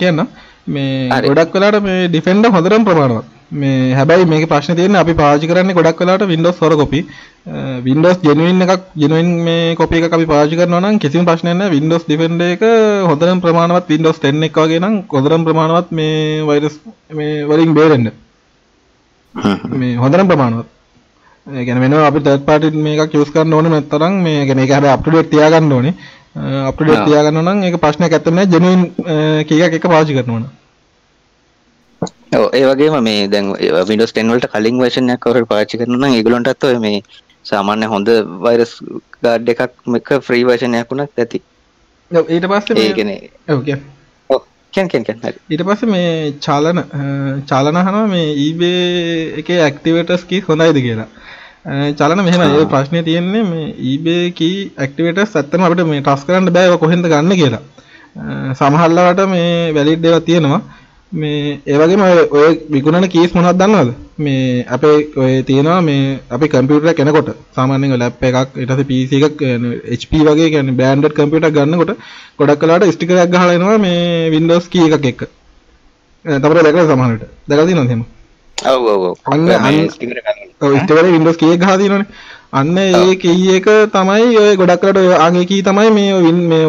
ගැන මේ. ගොඩක් වෙලාවට මේ defender හොඳටම ප්‍රමාණවත්. මේ හැබැයි මේකේ ප්‍රශ්නේ තියෙන්නේ අපි පාවිච්චි කරන්නේ ගොඩක් වෙලාවට Windows හොර කොපි Windows genuine එකක් genuine මේ කොපි එකක් අපි පාවිච්චි කරනවා නම් කිසිම ප්‍රශ්නයක් නැහැ. Windows defender එක හොඳටම ප්‍රමාණවත් Windows 10 එක වගේ නම් හොඳටම ප්‍රමාණවත් මේ virus මේ වලින් බේරෙන්න. මේ හොඳටම ප්‍රමාණවත්. කියන්නේ වෙනවා අපි third party මේකක් use කරන්න ඕනේ නැත්තරම් මේ කියන්නේ ඒක හැබැයි up to date තියාගන්න ඕනේ date ආ. තියාගන්න නම් ඒක ප්‍රශ්නයක් ඇත්තම නැහැ genuine කී එකක් එක පාවිච්චි කරනවා ඔව් ඒ වගේම මේ දැන් Windows 10 වලට කලින් version එකක් කවුරු හරි පාවිච්චි කරනවා නම් ඒගොල්ලන්ටත් ඔය මේ සාමාන්‍ය හොඳ virus guard එකක් මේක free version එකක් උනත් ඇති. ඔව් ඊට පස්සේ ඒ මේ කියන්නේ ඔව් කියන්න. ඊට පස්සේ මේ චලන අ, චලන අහනවා මේ eBay එකේ activators keys හොඳයිද කියලා. චලන මෙහෙමයි ඒ ප්‍රශ්නේ තියෙන්නේ මේ eBay key activators ඇත්තටම අපිට මේ ටස් කරන්න බෑ ඒක කොහෙන්ද ගන්න කියලා. අ, සමහරවට මේ වැලිඩ් ඒවා තියෙනවා. මේ ඒ වගේම ඔය- විකුණන කීස් මොනවද දන්නවද? මේ අපේ ඔය තියෙනවා මේ අපි කම්පියුටර් කෙනකොට සාමාන්‍යයෙන් ලැප් එකක් ඊට පස්සේ PC එකක් HP වගේ කියන්නේ බෑන්ඩඩ් කම්පියුටර් ගන්නකොට ගොඩක් වෙලාවට ස්ටිකර් එකක් ගහලා එනවා මේ Windows key එකක් එක්ක. තමයි දැකලා සමහර විට. දැකලා තියෙනවද එහෙම? ඔව් ඔව් ඔව්. අන්න- මේ අන්න- තියෙනවනේ ඒ කී එක තමයි ඔය ගොඩක් කරට ඔය ආගේ කී තමයි මේ වින් මේ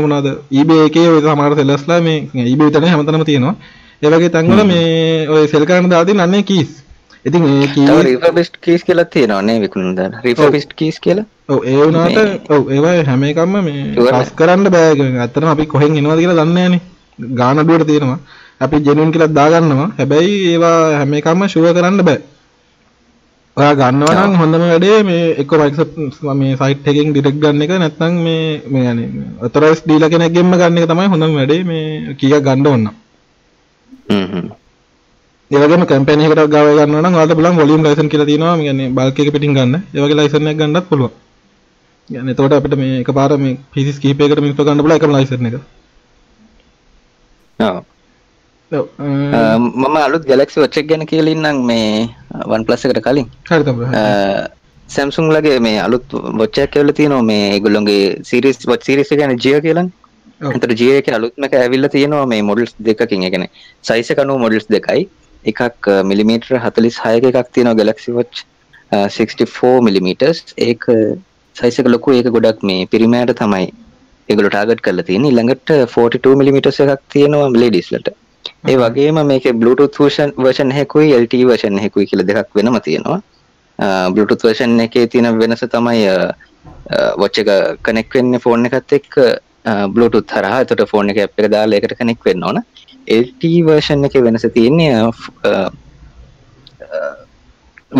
eBay එකේ ඔය සමහර සෙල්ලර්ස්ලා මේ eBay විතරනේ හැමතැනම තියෙනවා ඒ වගේ තැන්වල මේ ඔය සෙල් කරන්න දාලා තියෙන අන්නේ කීස් ඉතින් ඒ කී තව refurbished keys කියලා තියෙනවා නේ විකුණන දාලා. refurbished keys කියලා. ඔව් ඒ වුණාට ඔව් ඒවා හැම එකක්ම මේ ටස් කරන්න බෑ. ඇත්තටම අපි කොහෙන් එනවද කියලා දන්නේ නැහනේ. ගාන අඩුවට තියෙනවා. අපි ජෙනුයින් කියලා දාගන්නවා. හැබැයි ඒවා හැම එකක්ම ෂුවර් කරන්න බෑ. ඔයා ගන්නවා නම් හොඳම වැඩේ මේ එක්ක Microsoft මේ සයිට් එකකින් ඩිරෙක්ට් ගන්න එක නැත්නම් මේ මේ يعني අතොරයිස් ඩීලර් කෙනෙක්ගෙන්ම ගන්න එක තමයි හොඳම වැඩේ මේ කීයක් ගන්න ඕන නම්. හ්ම් හ්ම්. ඒ වගේම කැම්පේන් එකකට ගාව ගන්නවා නම් ඔයාලට පුළුවන් වොලියුම් ලයිසන් කියලා තියෙනවා. මේ කියන්නේ බල්ක් එක පිටින් ගන්න. ඒ වගේ ලයිසන් එකක් ගන්නත් පුළුවන්. يعني එතකොට අපිට මේ එකපාර මේ PCs කීපයකට මිනිස්සු ගන්න පුළුවන් එකම ලයිසන් එක. ඔව්. අ, අ, මම අලුත් Watch එක ගැන කියලා ඉන්නම් මේ OnePlus එකට කලින්. හරි තමයි. සැම්සුන් ලගේ මේ අලුත් බොච්චයක් කියවල තියෙනවා මේ ඒගොල්ලොන්ගේ සිරිස් වොච් සිරිස් කියන්නේ ජියෝ කියලානේ. ඔව්. එතකොට ජියෝ එකේ අලුත්ම එක ඇවිල්ලා තියෙනවා මේ මොඩල්ස් දෙකකින්. ඒ කියන්නේ සයිස් අනුව මොඩල්ස් දෙකයි. එකක් මිලිමීටර් 46ක එකක් තියෙනවා Watch අ, 64 මිලිමීටර්ස්. ඒක සයිස් එක ලොකු ඒක ගොඩක් මේ පිරිමෑට තමයි ඒගොල්ලෝ ටාගට් කරලා තියෙන්නේ. ඊළඟට 42 මිලිමීටර්ස් එකක් තියෙනවා ලේඩීස්ලට. ඒ වගේම මේකේ Bluetooth version version එකකුයි LTE version එකකුයි කියලා දෙකක් වෙනම තියෙනවා. අ, Bluetooth version එකේ තියෙන වෙනස තමයි අ, අ, watch එක connect වෙන්නේ phone එකත් එක්ක අ, Bluetooth හරහා. එතකොට phone එකේ app එක දාලා ඒකට connect වෙන්න ඕන. LTE version එකේ වෙනස තියෙන්නේ අ, ෆ්- අ, අ,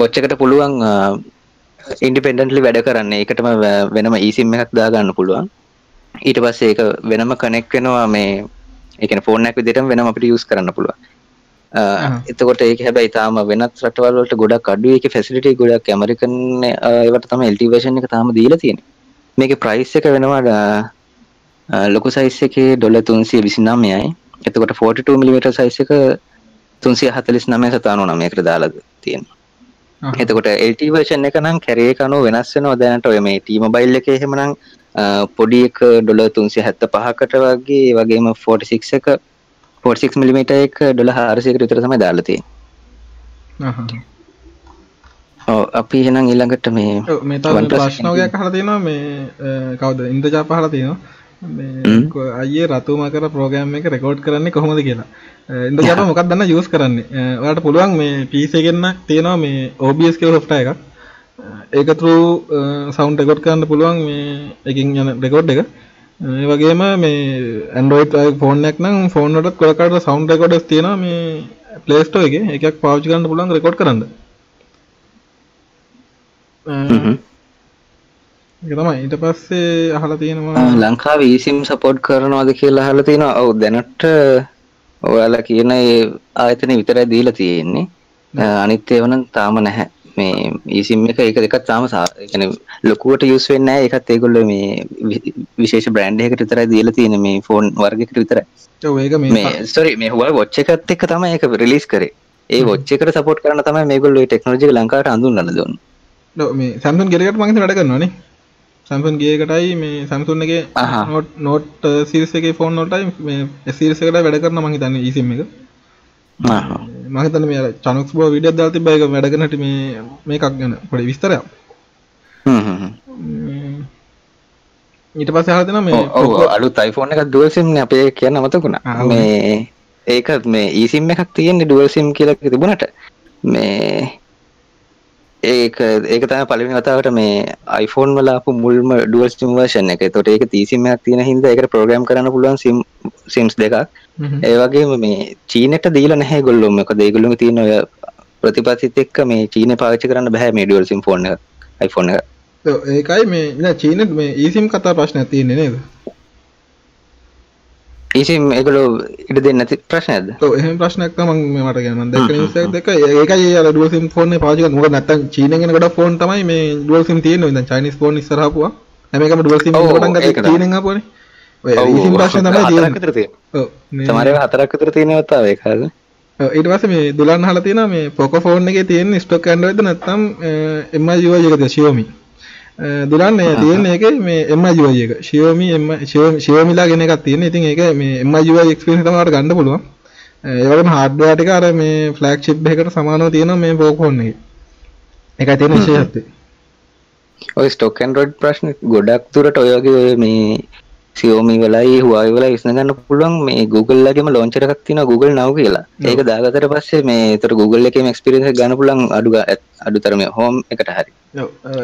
watch එකට පුළුවන් ඉන්ඩිපෙන්ඩන්ට්ලි වැඩ කරන්න ඒකටම ව- වෙනම eSIM එකක් දාගන්න පුළුවන්. ඊට පස්සේ ඒක වෙනම කනෙක් වෙනවා මේ ඒකන ෆෝන් එකක් විදිහටම වෙනම අපිට යූස් කරන්න අහහ. එතකොට ඒක හැබැයි තාම වෙනත් රටවල් වලට ගොඩක් අඩුයි ඒකේ ෆැසිලිටි ගොඩක් ඇමරිකන් ඒවට LTE version එක තාම දීලා තියෙන්නේ. මේකේ ප්‍රයිස් එක වෙනවා අ, අ, ලොකු සයිස් එකේ ඩොලර් 329යි. එතකොට 42 mm සයිස් එක 349 සතානෝනමයකට දාලා තියෙනවා. අහහ. එතකොට LT version එක නම් කැරේ එක අනුව වෙනස් වෙනවා දැනට ඔය මේ T-Mobile එකේ එහෙමනම් අ, පොඩි එක ඩොලර් 375කට වගේ ඒ වගේම 46 එක 46 mm එක ඩොලර් 400කට විතර තමයි දාලා තියෙන්නේ. අහහ. ඔව් අපි එහෙනම් ඊළඟට මේ ඔව් මේ තව OnePlus ප්‍රශ්න වගේක් අහලා තියෙනවා. මේ කවුද? ඉන්ද්‍රජාප අහලා තියෙනවා. අයියේ රතුම කර ප්‍රෝග්‍රෑම් එක රෙකෝඩ් කරන්නේ කොහොමද කියලා. අ, ඉන්ද්‍රජාප මොකක්ද දන්න? යූස් කරන්නේ. ඔයාලට පුළුවන් මේ නම් තියෙනවා මේ කියලා software එකක් ඒක through සවුන්ඩ් රෙකෝඩ් කරන්න පුළුවන් මේ එකකින් යන රෙකෝඩ් එක අ, ඒ වගේම මේ Android ෆෝන් එකක් නම් ෆෝන් වලට කොලකට සවුන්ඩ් රෙකෝඩර්ස් තියෙනවා මේ Play Store එකේ ඒකක් පාවිච්චි කරන්න පුළුවන් රෙකෝඩ් කරන්න අ, හ්ම්. ඒක තමයි ඊට පස්සේ අහලා තියෙනවා ලංකාවේ eSIM support කරනවද කියලා අහලා තියෙනවා. ඔව් දැනට ඔයාලා කියන ඒ ආයතනෙ විතරයි දීලා තියෙන්නේ. අනිත් ඒවා නම් තාම නැහැ. මේ eSIM එක ඒක දෙකක් තාම සා- ඒ කියන්නේ ලොකුවට යූස් වෙන්නේ. ඒකත් ඒගොල්ලෝ මේ විශේෂ බ්‍රෑන්ඩ් එකකට විතරයි දීලා තියෙන්නේ මේ ෆෝන්. ඔව් ඒක මේ sorry මේ Huawei watch එකත් එක්ක තමයි ඒක රිලීස් කරේ. ඒ එකට support කරන්න තමයි මේගොල්ලෝ එක ලංකාවට අඳුන්වන්න දුන්නේ. ඔව් මේ එකට මම හිතන්නේ වැඩ කරනවා නේ Samsung Gear එකටයි මේ එකේ. Note Note uh, series එකේ ෆෝන් series එකට වැඩ කරනවා මම හිතන්නේ eSIM එක. මම හිතන්නේ මේ අර Chanox බෝ වීඩියෝක් දාලා තිබ්බා ඒක වැඩ කරන හැටි මේ මේකක් ගැන පොඩි විස්තරයක්. හ්ම් හ්ම් ඊට පස්සේ අහලා දෙනවා මේ ඔව් අලුත් iPhone එකක් dual sim නේ අපේ කියන්න මතකුණා. මේ ඒකත් මේ eSIM එකක් තියෙන්නේ dual sim කියලා තිබුණට. මේ ඒක ඒක තමයි පළවෙනි වතාවට මේ iPhone වල ආපු මුල්ම dual sim version එක. ඒතකොට ඒක එකක් තියෙන හින්දා ඒකට program කරන්න පුළුවන් sim sims දෙකක්. හ්ම්. ඒ වගේම මේ චීනෙට දීලා නැහැ ඒගොල්ලෝ. මොකද ඒගොල්ලෝගේ තියෙන ඔය ප්‍රතිපත්තිත් එක්ක මේ චීනේ පාවිච්චි කරන්න බෑ මේ dual sim phone එක. iPhone එක. ඔව් ඒකයි මේ නෑ චීනෙත් මේ eSIM කතා ප්‍රශ්නයක් තියෙන්නේ නේද eSIM ඒගොල්ලෝ ඉඩ දෙන්නේ නැති ප්‍රශ්නයක්ද? ඔව් එහෙම ප්‍රශ්නයක් තමයි මම මට කියන්න මම දැක්ක නිවුස් එකක් දැක්ක ඒකයි අර ඩුවල් සිම් ෆෝන් එක මොකද නැත්තම් චීනෙන් එන ගොඩක් ෆෝන් තමයි මේ ඩුවල් සිම් තියෙන්නේ දැන් චයිනීස් ෆෝන් ඉස්සරහ ආපුවා හැම එකම ඩුවල් සිම් ඔව්, පටන් ඒක ගත්තා තමයි. චීනෙන් ආපුවානේ ඔය ඔව්, eSIM ඔව්. ප්‍රශ්න තමයි හතරක් තියෙන්නේ විතර තියෙනවා. ඔව් මේ- සමහර ඒවා හතරක් විතර තියෙනවා තාම ඒක හරිද? ඔව්, ඊට පස්සේ මේ දුලන් අහලා තියෙනවා මේ Poco ෆෝන් එකේ තියෙන ස්ටොක් ද නැත්නම් අ, MI UI එකද Xiaomi අ, දුලන් මේ තියෙන එකේ මේ MI UI එක. Xiaomi MI Xiaomi ලා ගෙන එකක් තියෙන. ඉතින් ඒක මේ MI UI experience තමයි ඔයාලට ගන්න පුළුවන්. ඒවගේම හාඩ්වයාර ටික අර මේ ෆ්ලෑග්ෂිප් එකකට සමානව තියෙනවා මේ පෝකෝන් එකේ. ඒකයි තියෙන විශේෂත්වය. ඔය ස්ටොක් ඇන්ඩරොයිඩ් ප්‍රශ්න ගොඩක් තුරට ඔයගේ ඔය මේ සියෝමි වෙලයි හවායි වෙලා විස්න ගන්න පුළුවන් මේ Googleලගේම ලෝංචර එකක් තියෙන Google නව කියලා. ඒක දාගතට පස්සේ මේ තර Google එකේ එක්ස්පිරියන්ස් ගන්න පුළුවන් අඩු අඩු තරම හෝම් එකට හරි.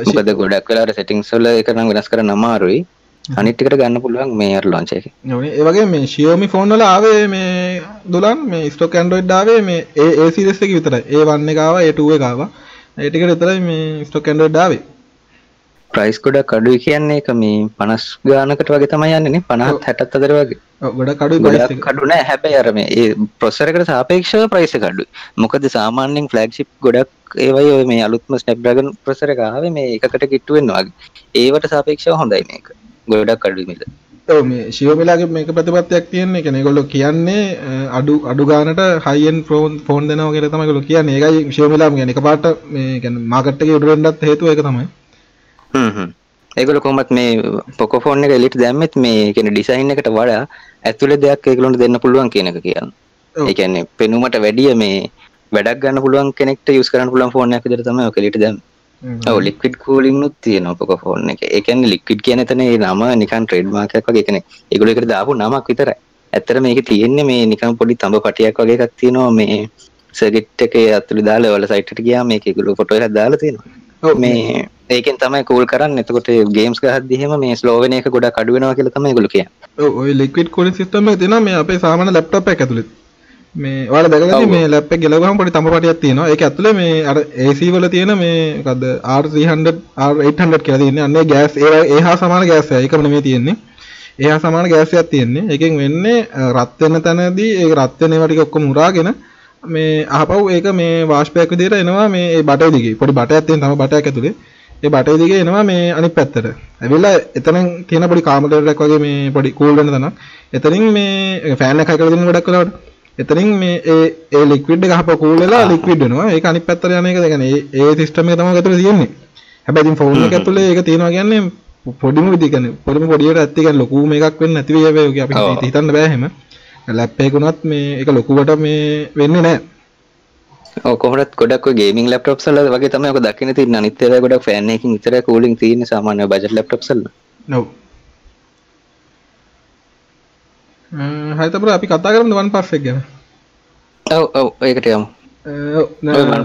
මොකද ගොඩක් වෙලාට සෙටිංස් වල එක නම් වෙනස් කරන්න අමාරුයි. අනිට්ටිකට ගන්න පුළුවන් මේ අර ලොංච එක. ඒවගේ මේ ශියෝමි ෆෝන් වල ආවේ මේ දුලන් මේ ස්ටොක් ඇන්ඩරොයිඩ් ආවේ මේ ඒ ඒ සිරිස් එක විතරයි. ඒ වන්න එකව ඒ ටුව එකව ඒ ටිකට විතරයි මේ ස්ටොක් ඇන්ඩරොයිඩ් ආවේ ප්‍රයිස් ගොඩක් කඩුයි කියන්නේ එක මේ පනස් ගානකට වගේ තමයි යන්නේ පනහත් හැටත් අතර වගේ. ගොඩ කඩු ගොඩක් කඩුන හැබැයි අරම ඒ ප්‍රොසරකට සාපේක්ෂව ප්‍රයිස කඩු මොකද සාමාන්‍යෙන් ෆලග්ෂිප් ගොඩක් ඒවයි ඔය මේ අලුත්ම ස්නැප්්‍රගන් ප්‍රසර කාව මේ එකකට කිට්ටුවෙන් වගේ. ඒවට සාපේක්ෂව හොඳයි මේක. ගොඩක් කඩුමිද මේ ශිවමිලාගේ මේක ප්‍රතිපත්තියක් තියෙන්නේ. කෙනෙ ගොල්ලො කියන්නේ අඩු අඩු ගානට හයින් ෆෝන් ෆෝන් දෙනව ගෙර තමයිගොල කියන්නේ. ඒකයි ශිවමිලාම ගැන එක පාට මේ මාකට්ක උඩරෙන්ඩත් හේතුව එක තමයි ඒගොල කොමත් මේ පොකොෆෝන් එක එලිට දැම්මත් මේ කෙන ඩිසයින් එකට වඩා ඇතුළ දෙයක් ඒගලොන්ට දෙන්න පුළුවන් කියන එක කියන්න ඒකන්නේ පෙනුමට වැඩිය මේ වැඩක් ගන්න පුළුවන් කෙනෙක්ට යුස් කරන්න පුළුවන් ෆෝන් එක දර තම කලිට දැම් ලික්විඩ් කූලින්නුත් තියෙන පොක ෆෝන් එක. එකන්න ලික්විඩ් කියන තන නම නිකන් ට්‍රේඩ් මාකයක් වගේ කෙනෙ ඒගොල එකට දාපු නමක් විතර ඇත්තර මේක තියෙන්නේ මේ නිකම් පොඩි තඹ පටියක් වගේ එකක් තියෙනවා මේ සගෙට් එක ඇතුළි දාලා වල සයිටට ගියා මේක ගුලු එකක් දාලා තියෙනවා. මේ ඒකෙන් තමයි කූල් කරන්න එතකොට ගේම්ස් ගහද්දිහෙම මේ ස්ලෝවෙන එක ගොඩක් අඩු වෙනවා කියලා තමයි කියන්නේ. ඔය ලික්විඩ් කූලින් සිස්ටම් තියෙනවා මේ අපේ සාමාන්‍ය ලැප්ටොප් එක ඇතුළේ. මේ ඔයාලා දැකගන්නේ මේ ලැප් එක ගෙලවුවම පොඩි තඹ පටියක් තියෙනවා. ඒක ඇතුළේ මේ අර AC වල තියෙන මේ මොකද්ද R300 R800 කියලා තියෙන්නේ. අන්නේ ගෑස් ඒ ඒහා සමාන ගෑස්. ඒකම නෙමෙයි තියෙන්නේ. ඒහා සමාන ගෑස් එකක් තියෙන්නේ. ඒකෙන් වෙන්නේ රත් වෙන තැනදී ඒ රත් වෙන ඒවා ටික ඔක්කොම උරාගෙන මේ අහපව් ඒක මේ වාෂ්පයක් විදිහට එනවා මේ ඒ බටේ දිගේ. පොඩි බටයක් තියෙන තම බටයක් ඇතුලේ. ඒ බටේ දිගේ එනවා මේ අනිත් පැත්තට. ඇවිල්ලා එතනින් තියෙන පොඩි කාමරයක් වගේ මේ පොඩි කූල් වෙන තැනක්. එතනින් මේ ෆෑන් එකක් කරලා දෙන ගොඩක් වෙලාවට. එතනින් මේ ඒ ඒ ලික්විඩ් එක අහපව කූල් වෙලා ලික්විඩ් වෙනවා. ඒක අනිත් පැත්තට යන එක දැන් ඒ ඒ සිස්ටම් එක තමයි ඇතුලේ තියෙන්නේ. හැබැයි ඉතින් ෆෝන් එක ඇතුලේ ඒක තියෙනවා කියන්නේ පොඩිම විදි කියන්නේ පොඩිම පොඩියට ඇත්ත කියන්නේ ලොකු මේකක් වෙන්නේ නැති වෙයි අපි හිතන්න බෑ එහෙම. ලැප් එකකුණත් මේ ඒක ලොකුවට මේ වෙන්නේ නැහැ. කොහට ගොඩක් ගේමින් ලප්ටප් සල වගේ තම දකින ති නිතර ගොඩක් ෆෑනකින් විතර කූලින් තියන සාමාන්‍ය බජ ලප්ටප් සල නොව හතපර අපි කතා කරන්න වන් පස්සෙක් ගැන? ඔව ඔව. ඒකට යම.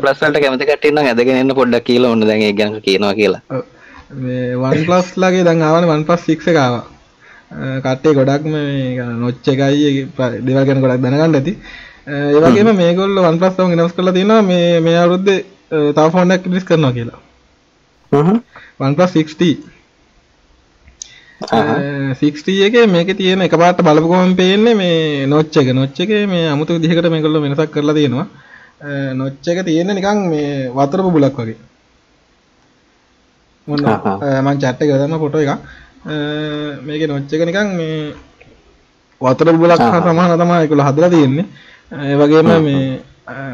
පලස්සට කැමති කටන්න ඇදගෙන පොඩ්ඩක් කියල ඔන්න දැගේ ගැන කියනවා කියලා. වන් පලස් ලගේ දං ආවන වන් පස් සික්ෂ කාව කට්ටේ ගොඩක්ම නොච්ච එකයි දෙවල් ගැන ගොඩක් දැනගන්න ඇති ඒවගේම මේගොල්ල වන් පස් වන් ගෙනස් කරලා තියෙන මේ මේ අවුරුද්ද තා ෆෝන්ඩක් ලිස් කරනවා කියලා. වන් පස් 60 සික්ටිය එක මේක තියෙන එක පාට බලපුකොම පේන්නේ මේ නොච්ච එක. නොච්ච එක මේ අමුතු දිහකට මේකොල්ල වෙනසක් කරලා තියෙනවා. නොච්ච එක තියෙන නිකං මේ වතර බුලක් වගේ. මොන්න මං චට්ට ගදන්න පොටෝ එක මේක නොච්ච එක නිකං මේ වතර බුලක් සමාන තමා එකකුල හදලා තියෙන්නේ ඒවගේම මේ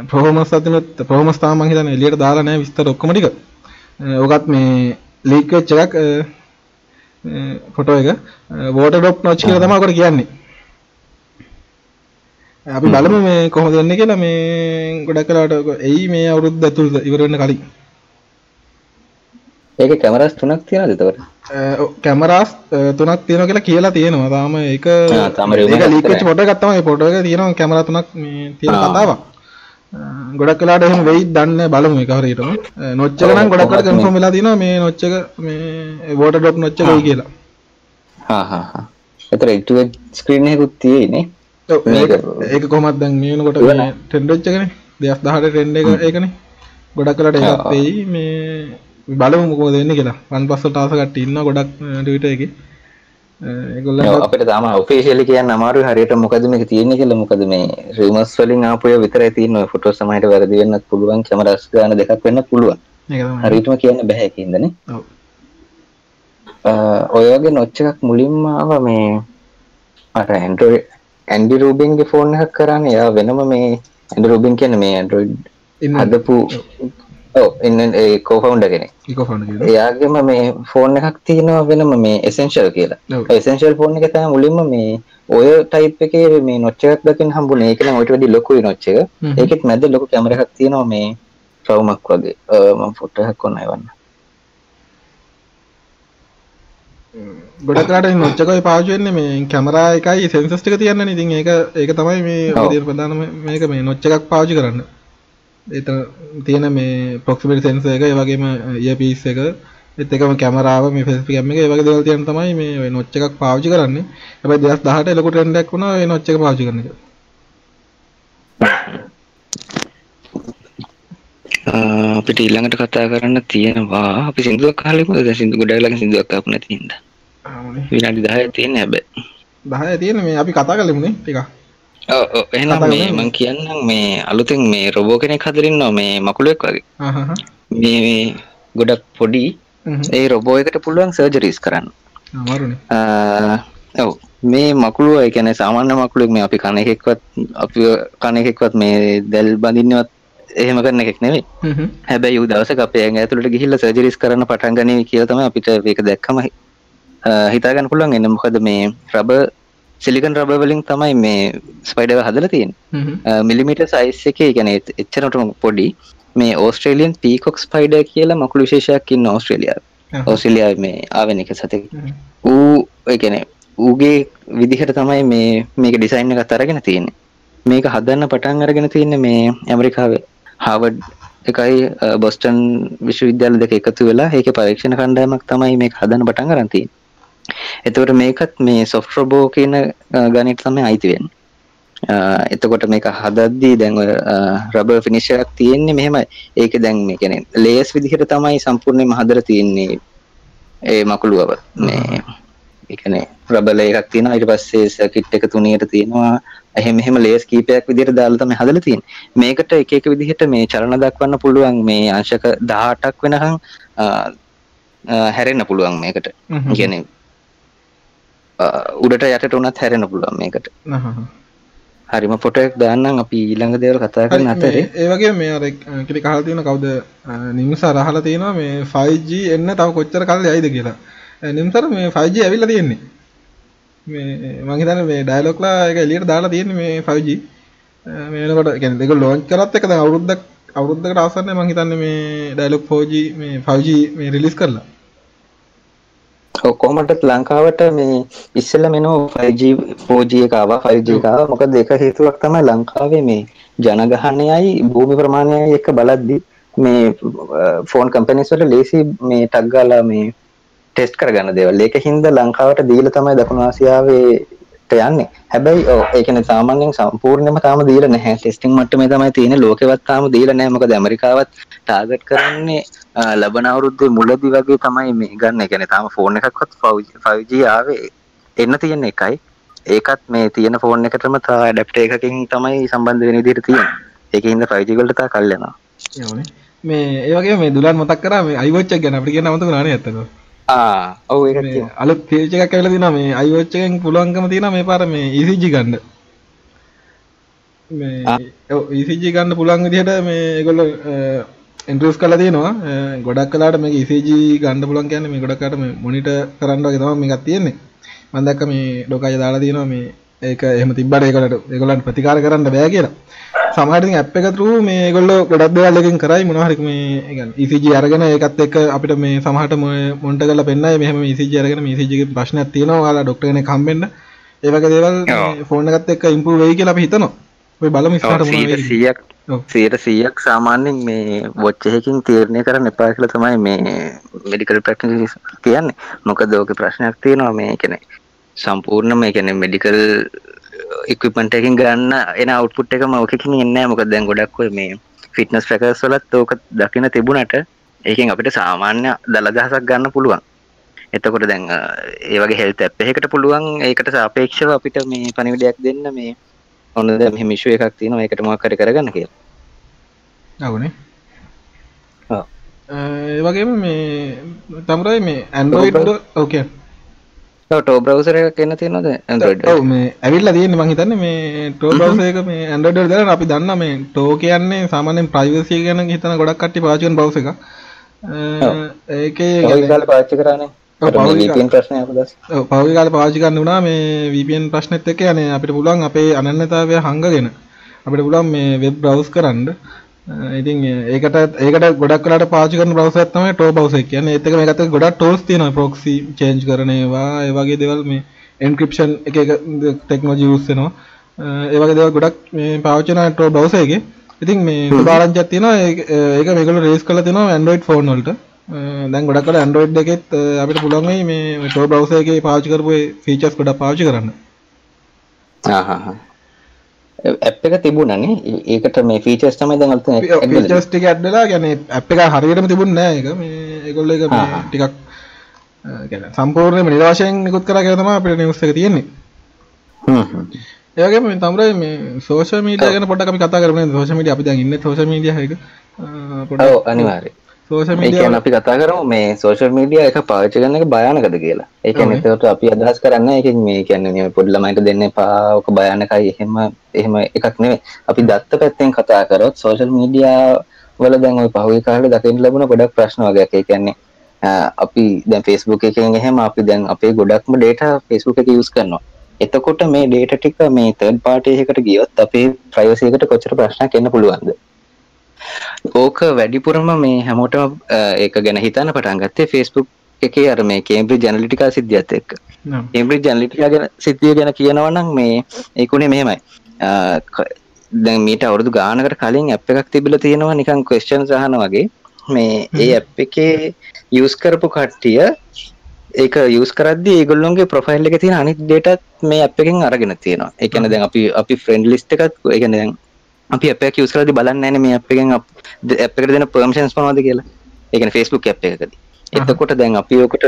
ප්‍රහෝමස් අතිනත් ප්‍රහෝමස්ථාමන් හිතන එලියට දාලා නෑ විස්තර ඔක්කොම ටික. ඕකත් මේ ලීක් වෙච්ච එකක් ෆොටෝ එක. වෝට ඩොප් නොච් කියලා තමයි ඔකට කියන්නේ. අපි බලමු මේ කොහොමද වෙන්නේ කියලා. මේ ගොඩක් කලාවට එයි මේ අවුරුද්ද ඇතුළත ඉවර වෙන්න කලින්. ඒක කැමරස් තුනක් තියෙනවද එතකොට කැමරාස් තුනක් තියෙනවා කියලා කියලා තියෙනවා. තාම ඒක ඒක ලීක් වෙච්ච ෆොටෝ එකක් තමයි. ෆොටෝ එක තියෙනවා කැමරා තුනක් තියෙන කතාවක්. ගොඩක් කලාට එහෙම වෙයි දන්න බලමු එක හරියටම. නොච්ච එක නම් ගොඩක් කලාට කන්ෆර්ම් වෙලා තියෙනවා මේ නොච්ච එක මේ වෝටර් ඩ්‍රොප් නොච්ච වෙයි කියලා. හා හා හා එතන ඉටුව ස්ක්‍රීන් එකකුත් තියෙන්නේ ඒක කොහොමද දැන් මේ වෙනකොට ට්‍රෙන්ඩ් වෙච්ච එකනේ? 2018 ට්‍රෙන්ඩ් එක ඒකනේ. ගොඩක් කලාට ඒකත් වෙයි. මේ බලමු මොකද වෙන්නේ කියලා. වන් පස් වලට ආස කට්ටිය ඉන්නවා ගොඩක් ට්විටර් එකේ. ඒගොල්ලන්ට අපිට තාම ඔෆිෂියලි කියන්න අමාරුයි. හරියට මොකද මේක තියෙන්නේ කියලා මොකද මේ රිමර්ස් වලින් ආපු ඒවා විතරයි තියෙන්නේ. ෆොටෝ සමහරට වැරදි වෙන්නත් පුළුවන් කැමරාස් ගන්න දෙකක් වෙන්නත් පුළුවන්. හරියටම කියන්න බෑ ඒකින්දනේ ඔව්. ඔය වගේ නොච් එකක් මුලින්ම ආව මේ අර ඇන්ඩ්‍රොයිඩ් ඇන්ඩි රූබින්ගේ ෆෝන් එකක් කරන්නේ. එයා වෙනම මේ ඇන්ඩි රූබින් කියන්නේ මේ ඇන්ඩ්‍රොයිඩ් හදපු ඉන්න ඒ කෝෆවුන්ඩ කියලා එයාගේම මේ ෆෝන් එකක් තියෙනවා වෙනම මේ එසෙන්ශල් කියලා. එසෙන්ශල් ෆෝන් එක තමයි මුලින්ම මේ ඔය ටයිප් එකේ මේ නොච් එකක් දකින්න හම්බුනේ. ඒක නම් ඔයිට වැඩි ලොකුයි නොච් එක. හ්ම්. ඒකෙත් මැද ලොකු කැමරා එකක් තියෙනවා මේ රවුමක් වගේ. අ, මම ෆොටෝ එකක් ඔන්න එවන්න ගොඩක්ලාට නොච්චකයි පාචුවෙන්නේ මේ කැමරා එකයි සෙන්සස් ටික තියන්න ඉතින් ඒක ඒක තමයි මේ ප්‍රධානම මේක මේ නොච්ච එකක් පාවිච්චි කරන්න එතන තියෙන මේ ප්‍රොක්සිමිටි සෙන්සර් එක ඒ වගේම ඉයර්පීස් එක. ඒත් එකම කැමරාව මේ ෆේස් කැම් එක ඒ වගේ දේවල් තියෙන තමයි මේ ඔය නොච් එකක් පාවිච්චි කරන්නේ. හැබැයි 2018 ලොකු ට්‍රෙන්ඩ් එකක් වුණා ඔය නොච් එක පාවිච්චි කරන එක. අපිට ඊළඟට කතා කරන්න තියෙනවා. අපි සිින්දුවක් කාලෙමුද දැන් සිින්දු ගොඩක් ළඟ සිින්දුවක් ආපු නැති හින්දා. ආමනේ. විනාඩි 10ක් තියෙන හැබැයි. 10 තියෙන මේ අපි කතා කළෙමුනේ ටිකක් එහෙනම් මේ. මම කියන්නම් මේ අලුතෙන් මේ රොබෝ කෙනෙක් හදලා ඉන්නවා මේ මකුලෙක් වගේ. මේ මේ ගොඩක් පොඩි ඒ රොබෝ එකට පුළුවන් සර්ජරීස් කරන්න. ඔව්. මේ මකුළුව කියන්නේ සාමාන්‍ය මකුළුවෙක් මේ අපි කන එකෙක්වත් අපි කන එකෙක්වත් මේ දැල් බඳින්නවත් එහෙම කරන එකෙක් හ්ම්. හැබැයි උ දවසක අපේ ඇතුළට ගිහිල්ලා සර්ජරිස් කරන්න පටන් ගනී කියලා තමයි අපිට මේක දැක්කම හිතාගන්න පුළුවන්. එන්න මොකද මේ රබර් සිලිකන් රබර් වලින් තමයි මේ ස්පයිඩර් හදලා හ්ම්. මිලිමිට සයිස් එකේ ගැන එච්චනටම පොඩි මේ ඕස්ට්‍රේලියන් පීකොක් ස්පයිඩ කියලා මකුළු විශේෂයක් ඉන්න ඕස්ට්‍රේලියාව ආහ්. ඕස්ට්‍රේලියාව මේ ආවෙන එක සතක. ඌ එකන ඌගේ විදිහට තමයි මේ මේක ඩිසයින් එකත් අරගෙන තියෙන්නේ මේක හදන්න පටන් අරගෙන තියෙන්නේ මේ ඇමරිකාවේ හාවඩ් එකයි බොස්ටන් විශ්වවිද්‍යාල දෙක එකතු වෙලා ඒක පරීක්ෂණ කණ්ඩායමක් තමයි මේක හදන්න පටන් තියෙන්නේ එතකොට මේකත් මේ සොෆ්ට් රොබෝ කියන ගණිත තමයි අයිති වෙන්නේ. අ, එතකොට මේක හදද්දී දැන් ෆිනිෂ් එකක් තියෙන්නේ මෙහෙමයි. ඒක දැන් මේ කියන්නේ ලේයර්ස් විදිහට තමයි සම්පූර්ණයෙන්ම හදලා තියෙන්නේ ඒ මකුළුවව. මේ රබර් ලේයර් එකක් තියෙනවා. ඊට පස්සේ සර්කිට් එක තුනියට තියෙනවා. එහෙම එහෙම ලේයර්ස් කීපයක් විදිහට දාලා තමයි හදලා තියෙන්නේ. මේකට එක එක විදිහට මේ චලන දක්වන්න පුළුවන් මේ අංශක 18ක් වෙනකන් අ, අ, හැරෙන්න පුළුවන් මේකට. අ, උඩට යටට උනත් හැරෙන්න පුළුවන් මේකට. හරිම එකක් දාන්නම් අපි ඊළඟ දේවල් කතා කරන අතරේ ඒ වගේ මේ අර කෙලි කහලා තියෙන කවුද අ, නිම්සාර අහලා තියෙනවා මේ 5G එන්න තව කොච්චර කල් යයිද කියලා. නිම්සාර මේ 5G ඇවිල්ලා තියෙන්නේ. මේ මං හිතන්නේ මේ ඩයලොග්ලා එක එළියට දාලා තියෙන්නේ මේ 5G. අ, මේ වෙනකොට කියන්නේ ඒක ලොන්ච් කරත් එක දැන් අවුරුද්දක් අවුරුද්දකට ආසන්නයි මං හිතන්නේ මේ ඩයලොග් 4G මේ 5G මේ රිලීස් කරලා. ඔව් කොහොමදත් ලංකාවට මේ ඉස්සෙල්ලා මෙනෝ 5G 4G එක ආවා. 5G එක ආවා. මොකද ඒක හේතුවක් තමයි ලංකාවේ මේ ජනගහනයයි භූමි ප්‍රමාණයයි එක්ක බලද්දි මේ ෆෝන් කම්පැනිස් වල ලේසි මේ ටග් ගාලා මේ ටෙස්ට් කරගන්න දේවල්. ඒක හින්දා ලංකාවට දීලා තමයි දකුණු ආසියාවේ ට යන්නේ හැබැයි ඔව් ඒ කියන්නේ සාමාන්‍යයෙන් සම්පූර්ණයෙන්ම තාම දීලා නැහැ ටෙස්ටිං මට්ටමේ තමයි තියෙන්නේ ලෝකෙවත් තාම දීලා නැහැ මොකද ඇමරිකාවත් ටාගට් කරන්නේ අ, ලබන අවුරුද්දේ මුලදී වගේ තමයි මේ ගන්න. ඒ කියන්නේ තාම ෆෝන් එකක්වත් 5G ආවේ එන්න තියෙන එකයි. ඒකත් මේ තියෙන ෆෝන් එකටම තා ඇඩැප්ටර් එකකින් තමයි සම්බන්ධ වෙන විදිහට තියෙන්නේ. ඒකේ ඉන්න 5G වලට තා කල් යනවා. ඒවනේ. මේ ඒ වගේ මේ දුලන් මතක් කරා මේ iWatch එක ගැන අපිට කියන්න අමතක නේ ඇත්තට. ඔව් මේ. අලුත් පේජ් එකක් ඇවිල්ලා තියෙනවා මේ එකෙන් පුළුවන්කම තියෙනවා මේ පාර මේ ECG ගන්න. මේ ආ. ඔව් ECG ගන්න පුළුවන් විදිහට මේ ඒගොල්ලෝ ඉන්ට්‍රොඩියුස් කරලා තියෙනවා. ගොඩක් කලාට මේක ECG ගන්න පුළුවන් කියන්නේ මේ ගොඩක් කලාට මේ මොනිටර් කරන්න වගේ තමයි මේකක් තියෙන්නේ. මම දැක්ක මේ ඩොකය දාලා තියෙනවා මේ ඒක එහෙම තිබ්බට ඒගොල්ලන්ට ඒගොල්ලන්ට ප්‍රතිකාර කරන්න බෑ කියලා. සමහරට ඉතින් ඇප් එක through මේ ඒගොල්ලෝ ගොඩක් දේවල් එකකින් කරයි මොනවා හරි මේ කියන්නේ ECG අරගෙන ඒකත් එක්ක අපිට මේ සමහරට මොනිටර් කරලා පෙන්නයි මෙහෙම මේ ECG අරගෙන මේ ECG එකේ ප්‍රශ්නයක් තියෙනවා ඔයාලා ડોක්ටර් කෙනෙක් හම්බෙන්න ඒ වගේ දේවල් මේ ෆෝන් එකත් එක්ක ඉම්ප්‍රූව් වෙයි කියලා අපි හිතනවා. ඔය බලමු කියලා. 100ක් ඔව්. 100ක් සාමාන්‍යයෙන් මේ වොච් එකකින් තීරණය කරන්න එපා කියලා තමයි මේ මෙඩිකල් ප්‍රැක්ටිස් කියන්නේ. මොකද ඕකේ ප්‍රශ්නයක් තියෙනවා මේ කියන්නේ සම්පූර්ණම කියන්නේ මෙඩිකල් ඉක්විප්මන්ට් එකකින් ගන්න එන අවුට්පුට් එකම ඕකකින් එන්නේ. මොකද දැන් ගොඩක් ඔය මේ ෆිට්නස් ට්‍රැකර්ස් වලත් ඕක දකින්න තිබුණට ඒකෙන් අපිට සාමාන්‍ය දලදහසක් ගන්න පුළුවන්. එතකොට දැන් අ, ඒ වගේ හෙල්ත් ඇප් එකකට පුළුවන් ඒකට සාපේක්ෂව අපිට මේ පණිවිඩයක් දෙන්න මේ ඔන්න දැන් මෙහෙම ඉෂුව එකක් තියෙනවා ඒකට මොකක් හරි කරගන්න කියලා. අවුනේ. ඔව්. අ, ඒ වගේම මේ තමුරයි මේ Android ඔව්. ඕකේ. ටෝ බ්‍රවසර කියන්න තියෙනද මේ ඇවිල්ලා තියෙන්නේ මං හිතන්නේ මේ ටෝ බ්‍රවුසර් එක මේ වල දාලා අපි දන්නා මේ ටෝ කියන්නේ සාමාන්‍යයෙන් ප්‍රයිවසි ගැන හිතන ගොඩක් කට්ටිය පාවිච්චි කරන බ්‍රවුසර් එකක්. අ, ඒකේ කාල පාච්චි කරන ඔව්, පහුගිය කාලේ. ප්‍රශ්නය දස් ඔව්, පහුගිය කාලේ පාවිච්චි කරන්න වුණා මේ VPN ප්‍රශ්නෙත් එක්ක යන්නේ අපිට පුළුවන් අපේ අනන්‍යතාවය හංගගෙන අපිට පුළුවන් මේ වෙබ් බ්‍රවුස් කරන්න. ඉතින් ඒකට ඒකට ගොඩක් වෙලාට පාවිච්චි කරන බ්‍රවුසර් එක තමයි ටෝ බ්‍රවුසර් එක කියන්නේ. ඒත් එක එක්ක ගොඩක් ටූල්ස් තියෙනවා proxy change කරන ඒවා, ඒ වගේ දේවල් මේ එන්ක්‍රිප්ෂන් එක එක ටෙක්නෝලොජි යූස් වෙනවා. ඒ වගේ දේවල් ගොඩක් මේ පාවිච්චි කරන ටෝ බ්‍රවුසර් එකේ. ඉතින් මේ සුභාරංචියක් තියෙනවා ඒක මේගොල්ලෝ රේස් කරලා තියෙනවා Android phone වලට. දැන් ගොඩක් අය Android එකෙත් අපිට පුළුවන් මේ ටෝ බ්‍රවුසර් එකේ පාවිච්චි කරපු ෆීචර්ස් ගොඩක් පාවිච්චි කරන්න. ඇප් එක තිබුණනේ ඒකට මේ ෆීචර්ස් තමයි දැන් වෙලා ෆීචර්ස් ටික ඇඩ් වෙලා කියන්නේ ඇප් එක හරියටම තිබුණේ නැහැ ඒක. මේ ඒගොල්ලෝ ඒක මේ. ටිකක් කියන්නේ සම්පූර්ණයෙන්ම නිර්වාචයෙන් නිකුත් කරා කියලා තමයි අපිට නිවුස් එක තියෙන්නේ. හ්ම් හ්ම්. ඒ වගේම මේ තමුරයි මේ සෝෂල් මීඩියා ගැන පොඩ්ඩක් අපි කතා කරමු නේද? සෝෂල් මීඩියා අපි දැන් ඉන්නේ සෝෂල් මීඩියා එක. පොඩ්ඩක් ඔව් අනිවාර්යයෙන් සෝෂල් ඒ කියන්නේ මීඩියා අපි කතා කරමු මේ සෝෂල් මීඩියා එක පාවිච්චි කරන එක භයානකද කියලා. ඒ කියන්නේ ඔව්. ඒකට අපි අදහස් කරන්නේ ඒකෙන් මේ කියන්නේ මේ පොඩි ළමයින්ට දෙන්න එපා ඔක භයානකයි එහෙම එහෙම එකක් නෙවෙයි. අපි දත්ත පැත්තෙන් කතා කරොත් සෝෂල් මීඩියා වල දැන් ওই පහුගිය කාලේ දකින්න ලැබුණ ගොඩක් ප්‍රශ්න වගේක්. ඒ කියන්නේ අපි දැන් Facebook එකෙන් එහෙම අපි දැන් අපේ ගොඩක්ම data Facebook එක use කරනවා. එතකොට මේ data ටික මේ party එකකට ගියොත් අපේ එකට කොච්චර ප්‍රශ්නයක් එන්න පුළුවන්ද? ඕක වැඩිපුරම මේ හැමෝටම ඒක ගැන හිතන්න පටන් ගත්තේ Facebook එකේ අර මේ කේම්බ්‍රිජ් ඇනලිටිකා සිද්ධියත් එක්ක. නම්. කේම්බ්‍රිජ් ඇනලිටිකා ගැන සිද්ධිය ගැන කියනවා නම් මේ ඒකුනේ මෙහෙමයි. දැන් මීට අවුරුදු ගානකට කලින් ඇප් එකක් තිබිලා තියෙනවා නිකන් ක්වෙස්චන්ස් අහන වගේ. මේ ඒ ඇප් එකේ යූස් කරපු කට්ටිය ඒක යස් කරදදි ඒගොල්ලොන්ගේ ප්‍රොෆයිල් එක තියෙන අනිත් ඩේටත් මේ අප් එකෙන් අරගෙන තියෙනවා කියන්නේ දැන් අපි අපි ෆ්‍රෙන්ඩ් ලිස්ට් එකත් කියන්නේ දැන් අපි ඇප් එක යස් කරද්දි බලන්නේ නැහැ මේ ඇප් එකෙන් ඇප් එකට දෙන පර්මිෂන්ස් මොනවද කියලා. කියන්නේ Facebook ඇප් එකකදී. එතකොට දැන් අපි ඔකට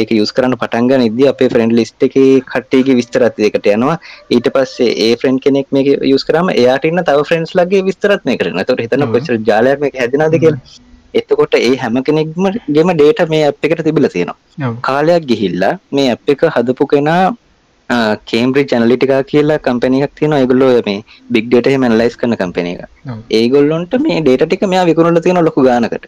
ඒක යස් කරන්න පටන් ගන්න ඉද්දි අපේ ෆ්‍රෙන්ඩ් ලිස්ට් එකේ කට්ටියගේ විස්තරත් ඒකට යනවා. ඊට පස්සේ ඒ ෆ්‍රෙන්ඩ් කෙනෙක් මේක යස් කරාම එයාට ඉන්න තව ෆ්‍රෙන්ඩ්ස් ලගේ විස්තරත් මේකට එනවා. එතකොට හිතන්න කොච්චර ජාලයක් මේක හැදෙනවද කියලා. එතකොට ඒ හැම කෙනෙක්ම ගෙම ඩේට මේ අප් එකට තිබිලා තියෙනවා. කාලයක් ගිහිල්ලා මේ ඇප් එක හදපු කෙනා කේම්බ්‍රිජ් ඇනලිටිකා කියලා කම්පැනි එකක් තියෙනවා ඒගොල්ලෝ මේ බිග් ඩේටා එහෙම ඇනලයිස් කරන කම්පැනි එක. ඒගොල්ලොන්ට මේ ඩේටා ටික මෙයා විකුණලා තියෙන ලොකු ගානකට.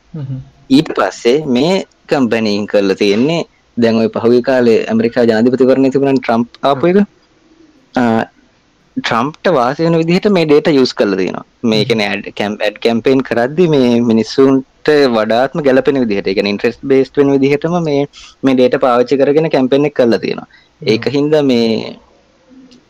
ඊට පස්සේ මේ කම්පැනින් කරලා තියෙන්නේ දැන් ওই පහුගිය කාලේ ඇමරිකා ජනාධිපතිවරණය තිබුණා ට්‍රම්ප් ආපු එක. ට්‍රම්ප්ට වාසි වෙන විදිහට මේ ඩේටා යූස් කරලා තියෙනවා. මේ කියන්නේ ඇඩ් කැම්ප් ඇඩ් කැම්පේන් කරද්දි මේ මිනිස්සුන්ට වඩාත්ම ගැලපෙන විදිහට, ඒ කියන්නේ ඉන්ටරෙස්ට් බේස්ඩ් වෙන විදිහටම මේ මේ ඩේටා පාවිච්චි කරගෙන කැම්පේන් එක කරලා තියෙනවා. ඒක හින්දා මේ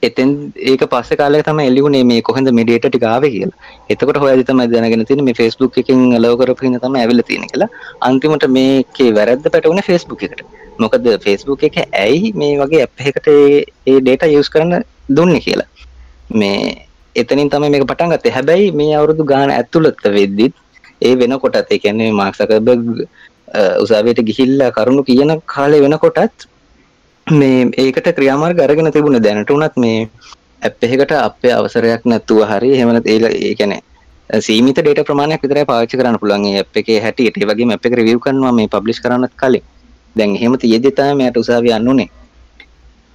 එතෙන් ඒක පස්සේ කාලයක තමයි එළියුනේ මේ කොහෙන්ද මේ ඩේටා ටික ආවේ කියලා. එතකොට හොයද්දි තමයි දැනගෙන තියෙන්නේ මේ Facebook එකෙන් අලෝව කරපු හින්දා තමයි ඇවිල්ලා තියෙන්නේ කියලා. අන්තිමට මේකේ වැරද්ද පැටවුනේ Facebook එකට. මොකද Facebook එක ඇයි මේ වගේ ඇප් එකකට ඒ- ඩේටා යූස් කරන්න දුන්නේ කියලා. මේ එතනින් තමයි මේක පටන් ගත්තේ. හැබැයි මේ අවුරුදු ගාන ඇතුළත වෙද්දිත් ඒ වෙනකොටත් ඒ කියන්නේ මාක් සකර්බර්ග් උසාවියට ගිහිල්ලා කරුණු කියන කාලේ වෙනකොටත් මේ ඒකට ක්‍රියාමාර්ග අරගෙන තිබුණ දැනට උනත් මේ ඇප් එකකට අපේ අවසරයක් නැතුව හරි එහෙම නැත්නම් ඒ ඒ කියන්නේ සීමිත ඩේටා ප්‍රමාණයක් විතරයි පාවිච්චි කරන්න පුළුවන් ඒ ඇප් එකේ හැටියට. ඒ වගේම ඇප් එක රිවිව් කරනවා මේ පබ්ලිෂ් කරන්නත් කලින්. දැන් එහෙම තියෙද්දි තමයි මට උසාවිය යන්න උනේ.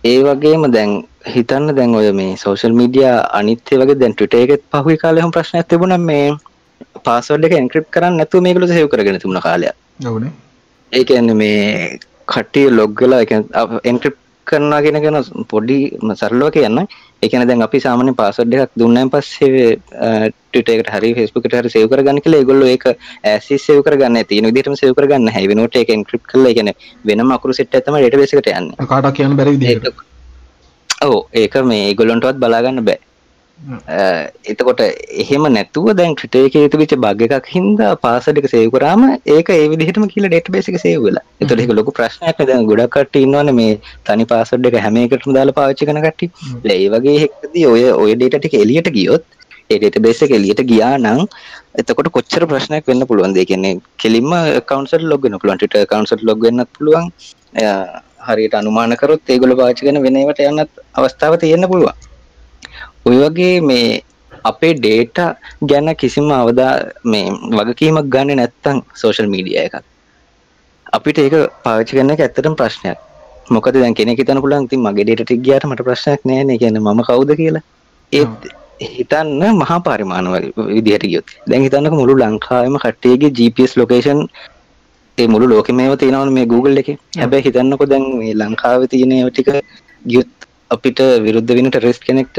ඒ වගේම දැන් හිතන්න දැන් ඔය මේ සෝෂල් මීඩියා අනිත් ඒ වගේ දැන් ට්විටර් එකෙත් පහුගිය කාලේ හැම ප්‍රශ්නයක් තිබුණා මේ පාස්වර්ඩ් එක එන්ක්‍රිප්ට් කරන්න නැතුව මේගොල්ලෝ සේව් කරගෙන තිබුණ කාලයක්. ඔව්නේ. ඒ කියන්නේ මේ කට්ටිය ලොග් වෙලා ඒ කියන්නේ එන්ක්‍රිප්ට් කරනවා කියන කෙන පොඩි සරලව කියන්න කියන්නේ දැන් අපි සාමාන්‍ය පාස්වර්ඩ් එකක් දුන්නාන් පස්සේ එකට හරි එකට හරි සේව් කරගන්න ඒගොල්ලෝ ඒක as is සේව් කරගන්න නැහැ තියෙන විදිහටම සේව් කරගන්න නැහැ. වෙනකොට ඒක එන්ක්‍රිප්ට් කරලා ඒ කියන්නේ වෙනම අකුරු සෙට් තමයි database එකට යන්නේ. කාටවත් කියන්න බැරි විදිහට. ඒක මේ ඒගොල්ලොන්ටවත් බලා ගන්න බෑ එතකොට එහෙම නැතුව දැන් එකේ තිබිච්ච බග් එකක් හින්දා පාස්වර්ඩ් එක සේව් කරාම ඒක ඒ විදිහටම කියලා ඩේටාබේස් එක සේව් වෙලා. ඒතකොට ඒක ලොකු ප්‍රශ්නයක් නේ දැන් ගොඩක් කට්ටිය ඉන්නවනේ මේ තනි පාස්වර්ඩ් එක හැම එකටම දාලා පාවිච්චි කරන කට්ටිය. ඒ වගේ එකකදී ඔය ඔය ඩේටා ටික එළියට ගියොත් ඒ ඩේටාබේස් එක එළියට ගියා නම් එතකොට කොච්චර ප්‍රශ්නයක් වෙන්න පුළුවන්ද? ඒ කියන්නේ කෙලින්ම accounts වලට log වෙන්න පුළුවන්. Twitter accounts වලට log වෙන්නත් පුළුවන්. හරියට අනුමාන කරොත් ඒගොල්ලෝ පාවිච්චි කරන වෙන ඒවාට යන්නත් අවස්ථාව තියෙන්න පුළුවන්. ඔය වගේ මේ අපේ ඩේට ගැන කිසිම අවදා මේ වගකීමක් ගන්න නැත්තං සෝෂල් මීඩිය එකක් අපිට ඒක පාවිච්චි කරන එක ඇත්තටම ප්‍රශ්නයක්. මොකද දැන් කෙනෙක් හිතන්න පුළුවන් ඉතින් මගේ ඩේටා ටික ගියාට මට ප්‍රශ්නයක් නැහැ නේ. කියන්නේ මම කවුද කියලා. ඒත් හිතන්න මහා පරිමාණ වගේ විදිහට ගියොත්. දැන් හිතන්නක මුළු ලංකාවෙම කට්ටියගේ GPS ලොකේෂන් ඒ මුළු ලෝකෙම ඒවා තියෙනවනේ මේ Google එකේ. හැබැයි හිතන්නකෝ දැන් මේ ලංකාවේ තියෙන ඒවා ටික ගියොත් අපිට විරුද්ධ වෙන ටෙරරිස්ට් කෙනෙක්ට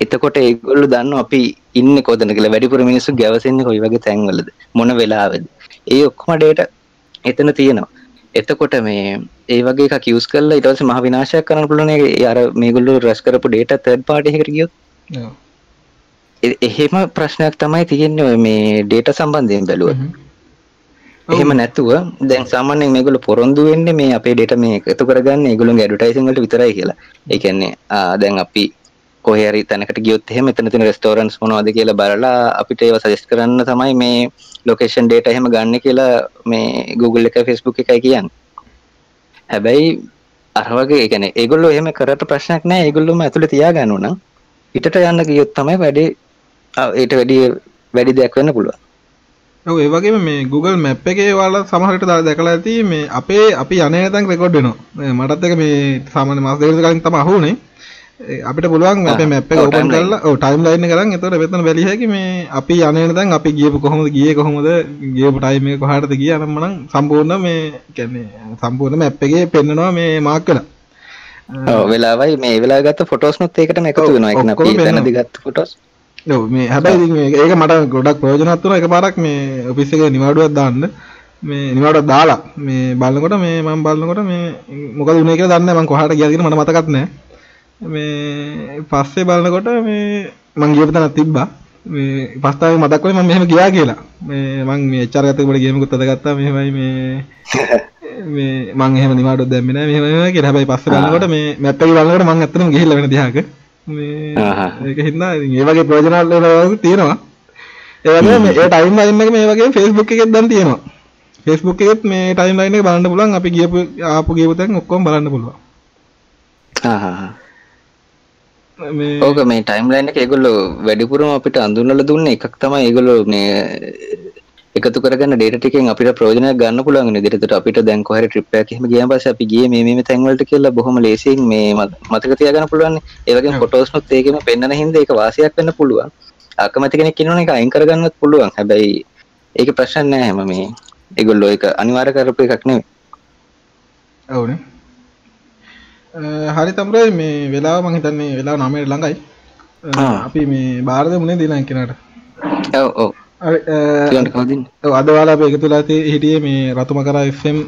එතකොට ඒගොල්ලෝ දන්නවා අපි ඉන්නේ කොතනද කියලා. වැඩිපුර මිනිස්සු ගැවසෙන්නේ කොයි වගේ තැන්වලද? මොන වෙලාවෙද? ඒ ඔක්කොම data එතන තියෙනවා. එතකොට මේ ඒ වගේ කරලා ඊට පස්සේ මහ විනාශයක් කරන්න පුළුවන් ඒ අර මේගොල්ලෝ රැස් කරපු third party එකකට ගියොත්? එහෙම ප්‍රශ්නයක් තමයි තියෙන්නේ මේ data සම්බන්ධයෙන් බැලුවොත්. එහෙම නැතුව දැන් සාමාන්‍යයෙන් මේගොල්ලෝ පොරොන්දු වෙන්නේ මේ අපේ data මේ එකතු කරගන්න ඒගොල්ලෝගේ ඇඩ්වර්ටයිසින් වලට විතරයි කියලා. ආ දැන් අපි කොහේ හරි තැනකට ගියොත් එහෙම එතන තියෙන රෙස්ටෝරන්ට්ස් මොනවද කියලා බලලා අපිට ඒවා සජෙස්ට් කරන්න තමයි මේ ලොකේෂන් data එහෙම ගන්න කියලා මේ Google එකයි Facebook එකයි කියන්නේ. හැබැයි අර වගේ ඒ කියන්නේ ඒගොල්ලෝ එහෙම කරට ප්‍රශ්නයක් නැහැ ඒගොල්ලෝම ඇතුලේ තියාගන්න උනම් පිටට යන්න ගියොත් තමයි වැඩි ආ, ඊට වැඩි වැඩි දෙයක් වෙන්න පුළුවන්. ඔව් ඒ වගේම මේ Google Map එකේ ඔයාලා සමහරට දා- දැකලා ඇති මේ අපේ අපි යන්නේ තැන් රෙකෝඩ් වෙනවා. මේ මටත් එක මේ සාමාන්‍ය මාස දෙකකට කලින් තමයි අහුනේ. අපිට පුළුවන් අපේ මැප් එක ඕපන්. කරලා ඔව් ටයිම් ලයින් එක අරන් එතකොට මෙතන බැලිය හැකි මේ අපි යන්නේ තැන් අපි ගියපු කොහොමද ගියේ කොහොමද ගියපු ටයිම් එක කොහාටද ගියා නම් මනම් සම්පූර්ණ මේ කියන්නේ සම්පූර්ණ මැප් එකේ පෙන්නනවා මේ මාක් කරලා. ඔව් වෙලාවයි මේ වෙලාව ගත්ත ෆොටෝස් නොත් ඒකටම එකතු වෙනවා ඒක පෙන්වනවා. තැනදී ගත්ත ෆොටෝස් ඔව් මේ හැබැයි ඒක මට ගොඩක් ප්‍රයෝජනවත් වුණා එකපාරක් මේ ඔෆිස් එකේ නිවාඩුවක් දාන්න මේ නිවාඩුවක් දාලා මේ බලනකොට මේ මම බලනකොට මේ මොකද උනේ කියලා දන්නේ නැහැ මම කොහාට ගියාද කියලා මට මතකත් නැහැ මේ පස්සේ බලනකොට මේ මං ගියපු තැනක් තිබ්බා. මේ පස්තාවේ මතක් වුණේ මම මෙහෙම ගියා කියලා. මේ මං මේ HR ගත්තේ උඹට ගේමකුත් අදගත්තා මෙහෙමයි මේ මේ මං එහෙම නිවාඩුවක් දැම්මේ නැහැ මෙහෙම මෙහෙම කියලා. හැබැයි පස්සේ බලනකොට මේ මැප් එකේ බලනකොට මං ඇත්තටම ගිහිල්ලා වෙන දිහාක. මේ ආහා. ඒක හින්දා ඉතින් ඒ වගේ ප්‍රයෝජනවල වලකුත් තියෙනවා. ඒ වගේම මේ ඒ ටයිම් ලයින් එක මේ වගේ Facebook එකෙත් දැන් තියෙනවා. Facebook එකෙත් මේ ටයිම් ලයින් එක බලන්න පුළුවන්. අපි ගියපු ආපු ගියපු තැන් ඔක්කොම බලන්න පුළුවන්. මේ ඕක මේ ටයිම්ලයින් එක ඒගොල්ලෝ වැඩිපුරම අපිට අඳුන්වලා දුන්නේ එකක් තමයි ඒගොල්ලෝ මේ එකතු කරගන්න ඩේටා ටිකෙන් අපිට ප්‍රයෝජනයක් ගන්න පුළුවන් වෙන විදිහට අපිට දැන් කොහරි ට්‍රිප් එකක් එහෙම ගියාන් පස්සේ අපි ගියේ මේ මේ තැන් වලට කියලා බොහොම ලේසියෙන් මේ මත- මතක තියාගන්න පුළුවන් නේ. ඒ වගේම ෆොටෝස් නොත් ඒකෙම පෙන්වන හින්දා ඒක වාසියක් වෙන්න පුළුවන්. අකමැති කෙනෙක් ඉන්නවනේ ඒක අයින් කරගන්නත් පුළුවන්. හැබැයි ඒකේ ප්‍රශ්න නැහැ හැම මේ ඒගොල්ලෝ ඒක අනිවාර්ය කරපු එකක් නෙවෙයි. ඔවුනේ හරි තම්රයි මේ වෙලාව මං හිතන්නේ වෙලාව 9ට ළඟයි. අපි මේ බාර දෙමුනේ දිනන් කෙනාට. ඔව් ඔව්. හරි අ, කියන්න කවුද ඉන්නේ? ඔව්, අද ඔයාලා අපි එකතු වෙලා හිටියේ මේ රතුමකරා FM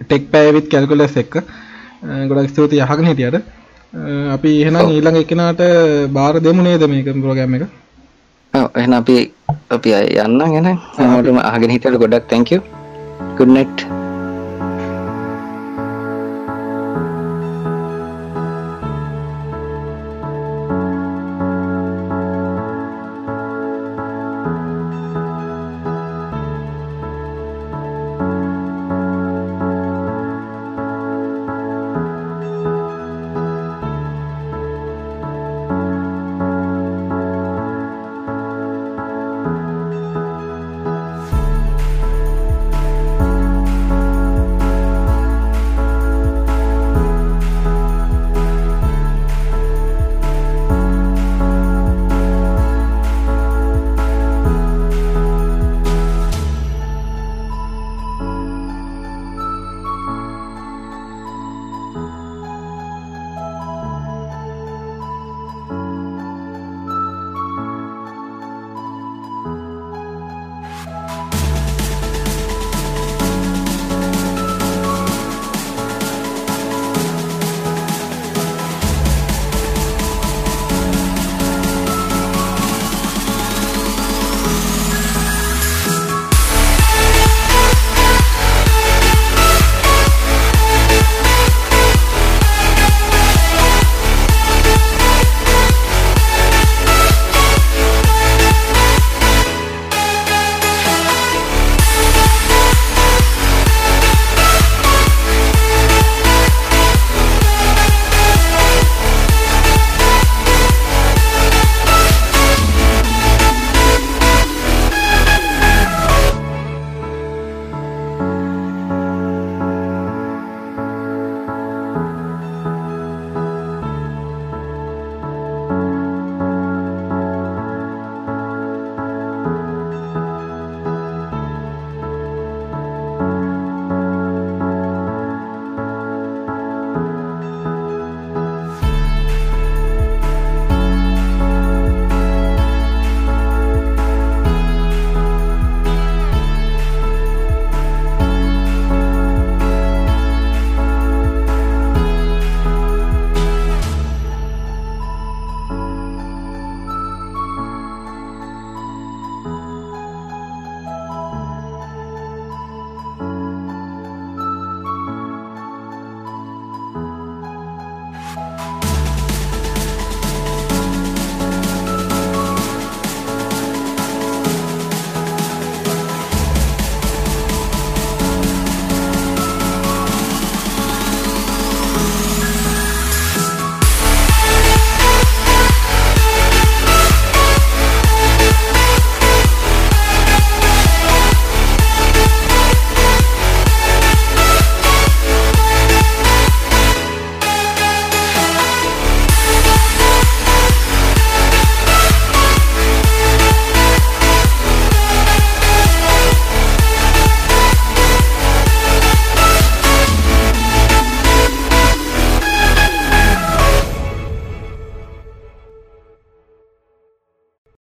ටෙක් පෑවිත් කැල්කුලස් එක්ක. ගොඩක් ස්තුතියි අහගෙන හිටියට. අපි එහෙනම් ඊළඟ එක්කෙනාට බාර දෙමු නේද මේක ප්‍රෝග්‍රෑම් එක? ඔව් එහෙනම් අපි අපි යන්නම් එහෙනම්. හැමෝටම අහගෙන හිටියට ගොඩක් good night